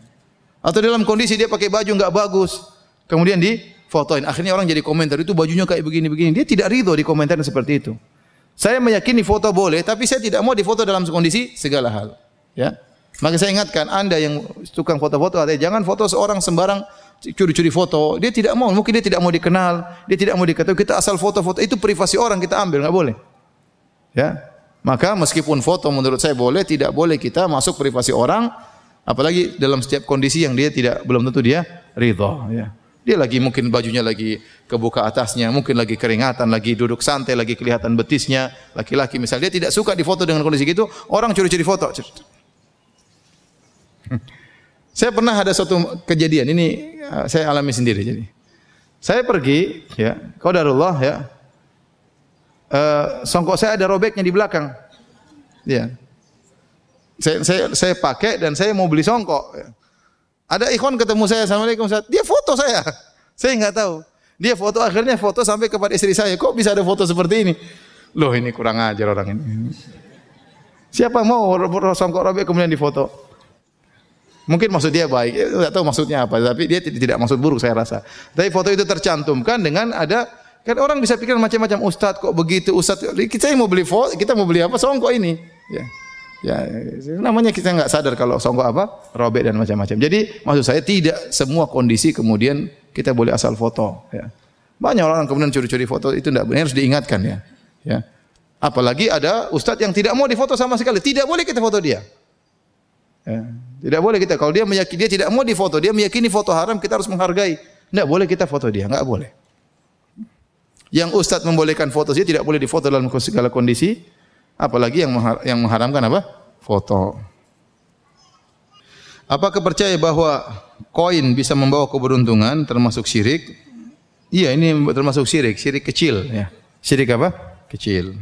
Atau dalam kondisi dia pakai baju nggak bagus, kemudian di fotoin. Akhirnya orang jadi komentar itu bajunya kayak begini-begini. Dia tidak ridho di komentar seperti itu. Saya meyakini foto boleh, tapi saya tidak mau difoto dalam kondisi segala hal. Ya. Maka saya ingatkan Anda yang tukang foto-foto, jangan foto seorang sembarang curi-curi foto, dia tidak mau, mungkin dia tidak mau dikenal, dia tidak mau diketahui, kita asal foto-foto itu privasi orang kita ambil, nggak boleh. Ya. Maka meskipun foto menurut saya boleh, tidak boleh kita masuk privasi orang, apalagi dalam setiap kondisi yang dia tidak belum tentu dia ridho, ya. Dia lagi mungkin bajunya lagi kebuka atasnya, mungkin lagi keringatan, lagi duduk santai, lagi kelihatan betisnya, laki-laki misalnya dia tidak suka difoto dengan kondisi gitu, orang curi-curi foto. Saya pernah ada suatu kejadian ini uh, saya alami sendiri jadi. Saya pergi ya, qadarullah ya. Uh, songkok saya ada robeknya di belakang. Ya. Saya saya saya pakai dan saya mau beli songkok. Ya. Ada ikhwan ketemu saya, Assalamualaikum Ustaz. Dia foto saya. (laughs) Saya nggak tahu. Dia foto akhirnya foto sampai kepada istri saya. Kok bisa ada foto seperti ini? Loh ini kurang ajar orang ini. (laughs) Siapa mau songkok robek kemudian difoto? Mungkin maksud dia baik, tidak tahu maksudnya apa, tapi dia tidak maksud buruk saya rasa. Tapi foto itu tercantumkan dengan ada kan orang bisa pikir macam-macam ustad kok begitu? Ustad kita yang mau beli foto kita mau beli apa? Songkok ini. Ya. Ya namanya kita nggak sadar kalau songkok apa robek dan macam-macam. Jadi maksud saya tidak semua kondisi kemudian kita boleh asal foto ya. Banyak orang kemudian curi-curi foto itu tidak benar harus diingatkan ya. Ya. Apalagi ada ustad yang tidak mau difoto sama sekali. Tidak boleh kita foto dia. Ya. Tidak boleh kita kalau dia meyakini dia tidak mau difoto, dia meyakini foto haram, kita harus menghargai. Tidak boleh kita foto dia, enggak boleh. Yang ustaz membolehkan foto dia tidak boleh difoto dalam segala kondisi, apalagi yang yang mengharamkan apa? Foto. Apakah percaya bahwa koin bisa membawa keberuntungan termasuk syirik? Iya, ini termasuk syirik, syirik kecil ya. Syirik apa? Kecil.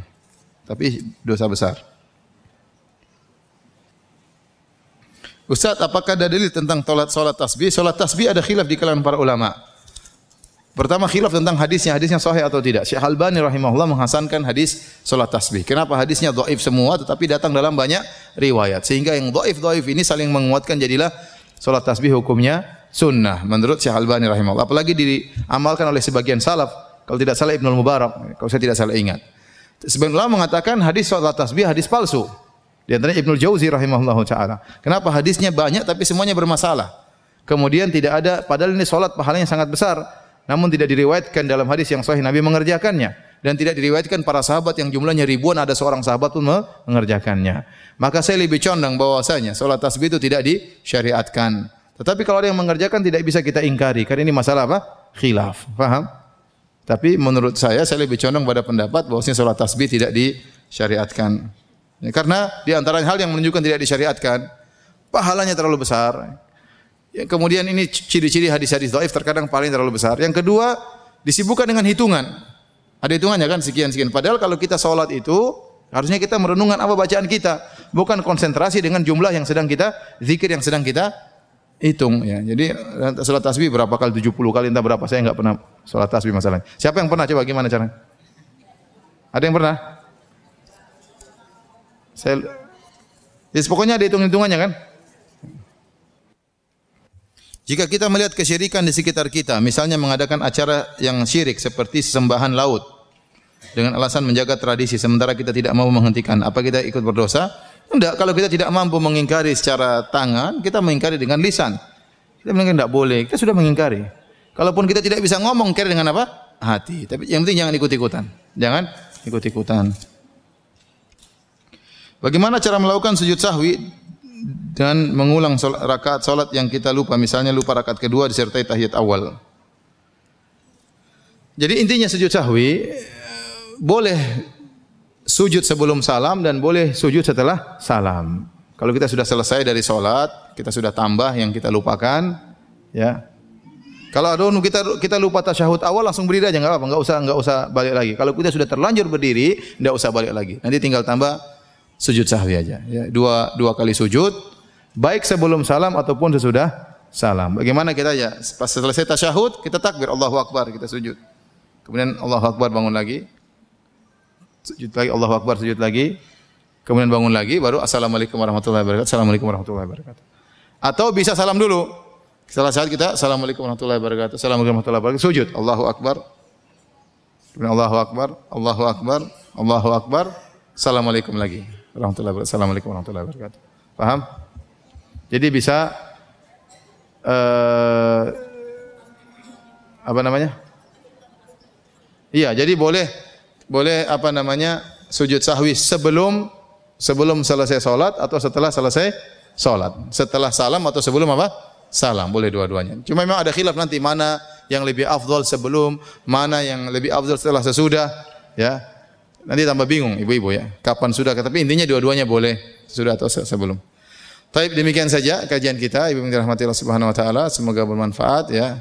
Tapi dosa besar. Ustaz, apakah ada dalil tentang tolat solat tasbih? Solat tasbih ada khilaf di kalangan para ulama. Pertama khilaf tentang hadisnya, hadisnya sahih atau tidak. Syekh Albani rahimahullah menghasankan hadis salat tasbih. Kenapa hadisnya dhaif semua tetapi datang dalam banyak riwayat. Sehingga yang dhaif-dhaif ini saling menguatkan jadilah salat tasbih hukumnya sunnah menurut Syekh Albani rahimahullah. Apalagi diamalkan oleh sebagian salaf. Kalau tidak salah Ibnu Mubarak, kalau saya tidak salah ingat. Sebagian ulama mengatakan hadis salat tasbih hadis palsu. Di antaranya Ibnu Jauzi rahimahullah taala. Kenapa hadisnya banyak tapi semuanya bermasalah? Kemudian tidak ada padahal ini salat pahalanya sangat besar namun tidak diriwayatkan dalam hadis yang sahih Nabi mengerjakannya dan tidak diriwayatkan para sahabat yang jumlahnya ribuan ada seorang sahabat pun mengerjakannya. Maka saya lebih condong bahwasanya salat tasbih itu tidak disyariatkan. Tetapi kalau ada yang mengerjakan tidak bisa kita ingkari karena ini masalah apa? Khilaf. Paham? Tapi menurut saya saya lebih condong pada pendapat bahwasanya salat tasbih tidak disyariatkan. Ya, karena di antara hal yang menunjukkan tidak disyariatkan pahalanya terlalu besar. Ya, kemudian ini ciri-ciri hadis-hadis dhaif terkadang paling terlalu besar. Yang kedua, disibukkan dengan hitungan. Ada hitungannya kan sekian-sekian. Padahal kalau kita sholat itu harusnya kita merenungkan apa bacaan kita, bukan konsentrasi dengan jumlah yang sedang kita zikir yang sedang kita hitung ya. Jadi sholat tasbih berapa kali 70 kali entah berapa saya enggak pernah sholat tasbih masalahnya. Siapa yang pernah coba gimana caranya? Ada yang pernah? Saya Jadi pokoknya ada hitung-hitungannya kan? Jika kita melihat kesyirikan di sekitar kita, misalnya mengadakan acara yang syirik seperti sesembahan laut dengan alasan menjaga tradisi sementara kita tidak mau menghentikan, apa kita ikut berdosa? Tidak, kalau kita tidak mampu mengingkari secara tangan, kita mengingkari dengan lisan. Kita mungkin tidak boleh, kita sudah mengingkari. Kalaupun kita tidak bisa ngomong, kira dengan apa? Hati. Tapi yang penting jangan ikut-ikutan. Jangan ikut-ikutan. Bagaimana cara melakukan sujud sahwi dan mengulang rakaat salat yang kita lupa, misalnya lupa rakaat kedua disertai tahiyat awal. Jadi intinya sujud sahwi boleh sujud sebelum salam dan boleh sujud setelah salam. Kalau kita sudah selesai dari salat, kita sudah tambah yang kita lupakan, ya. Kalau ada kita kita lupa tasyahud awal langsung berdiri aja enggak apa-apa, enggak usah enggak usah balik lagi. Kalau kita sudah terlanjur berdiri, enggak usah balik lagi. Nanti tinggal tambah sujud sahwi aja. Ya, dua dua kali sujud, baik sebelum salam ataupun sesudah salam. Bagaimana kita ya? Pas selesai tasyahud, kita takbir Allahu Akbar, kita sujud. Kemudian Allahu Akbar bangun lagi. Sujud lagi Allahu Akbar sujud lagi. Kemudian bangun lagi baru Assalamualaikum warahmatullahi wabarakatuh. Assalamualaikum warahmatullahi wabarakatuh. Atau bisa salam dulu. Setelah saat kita Assalamualaikum warahmatullahi wabarakatuh. Assalamualaikum warahmatullahi wabarakatuh. Sujud Allahu Akbar. Kemudian Allahu Akbar, Allahu Akbar, Allahu Akbar. Assalamualaikum lagi warahmatullahi wabarakatuh. Assalamualaikum warahmatullahi wabarakatuh. Paham? Jadi bisa uh, apa namanya? Iya, jadi boleh boleh apa namanya? sujud sahwi sebelum sebelum selesai salat atau setelah selesai salat. Setelah salam atau sebelum apa? Salam, boleh dua-duanya. Cuma memang ada khilaf nanti mana yang lebih afdal sebelum, mana yang lebih afdal setelah sesudah, ya. Nanti tambah bingung ibu-ibu ya. Kapan sudah? Tapi intinya dua-duanya boleh sudah atau sebelum. Taib demikian saja kajian kita. Ibu dirahmati Allah Subhanahu wa taala, semoga bermanfaat ya.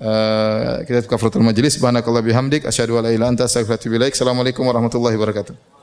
Uh, kita kafaratul majlis subhanakallah bihamdik asyhadu an la ilaha illa anta astaghfiruka wa atubu. Assalamualaikum warahmatullahi wabarakatuh.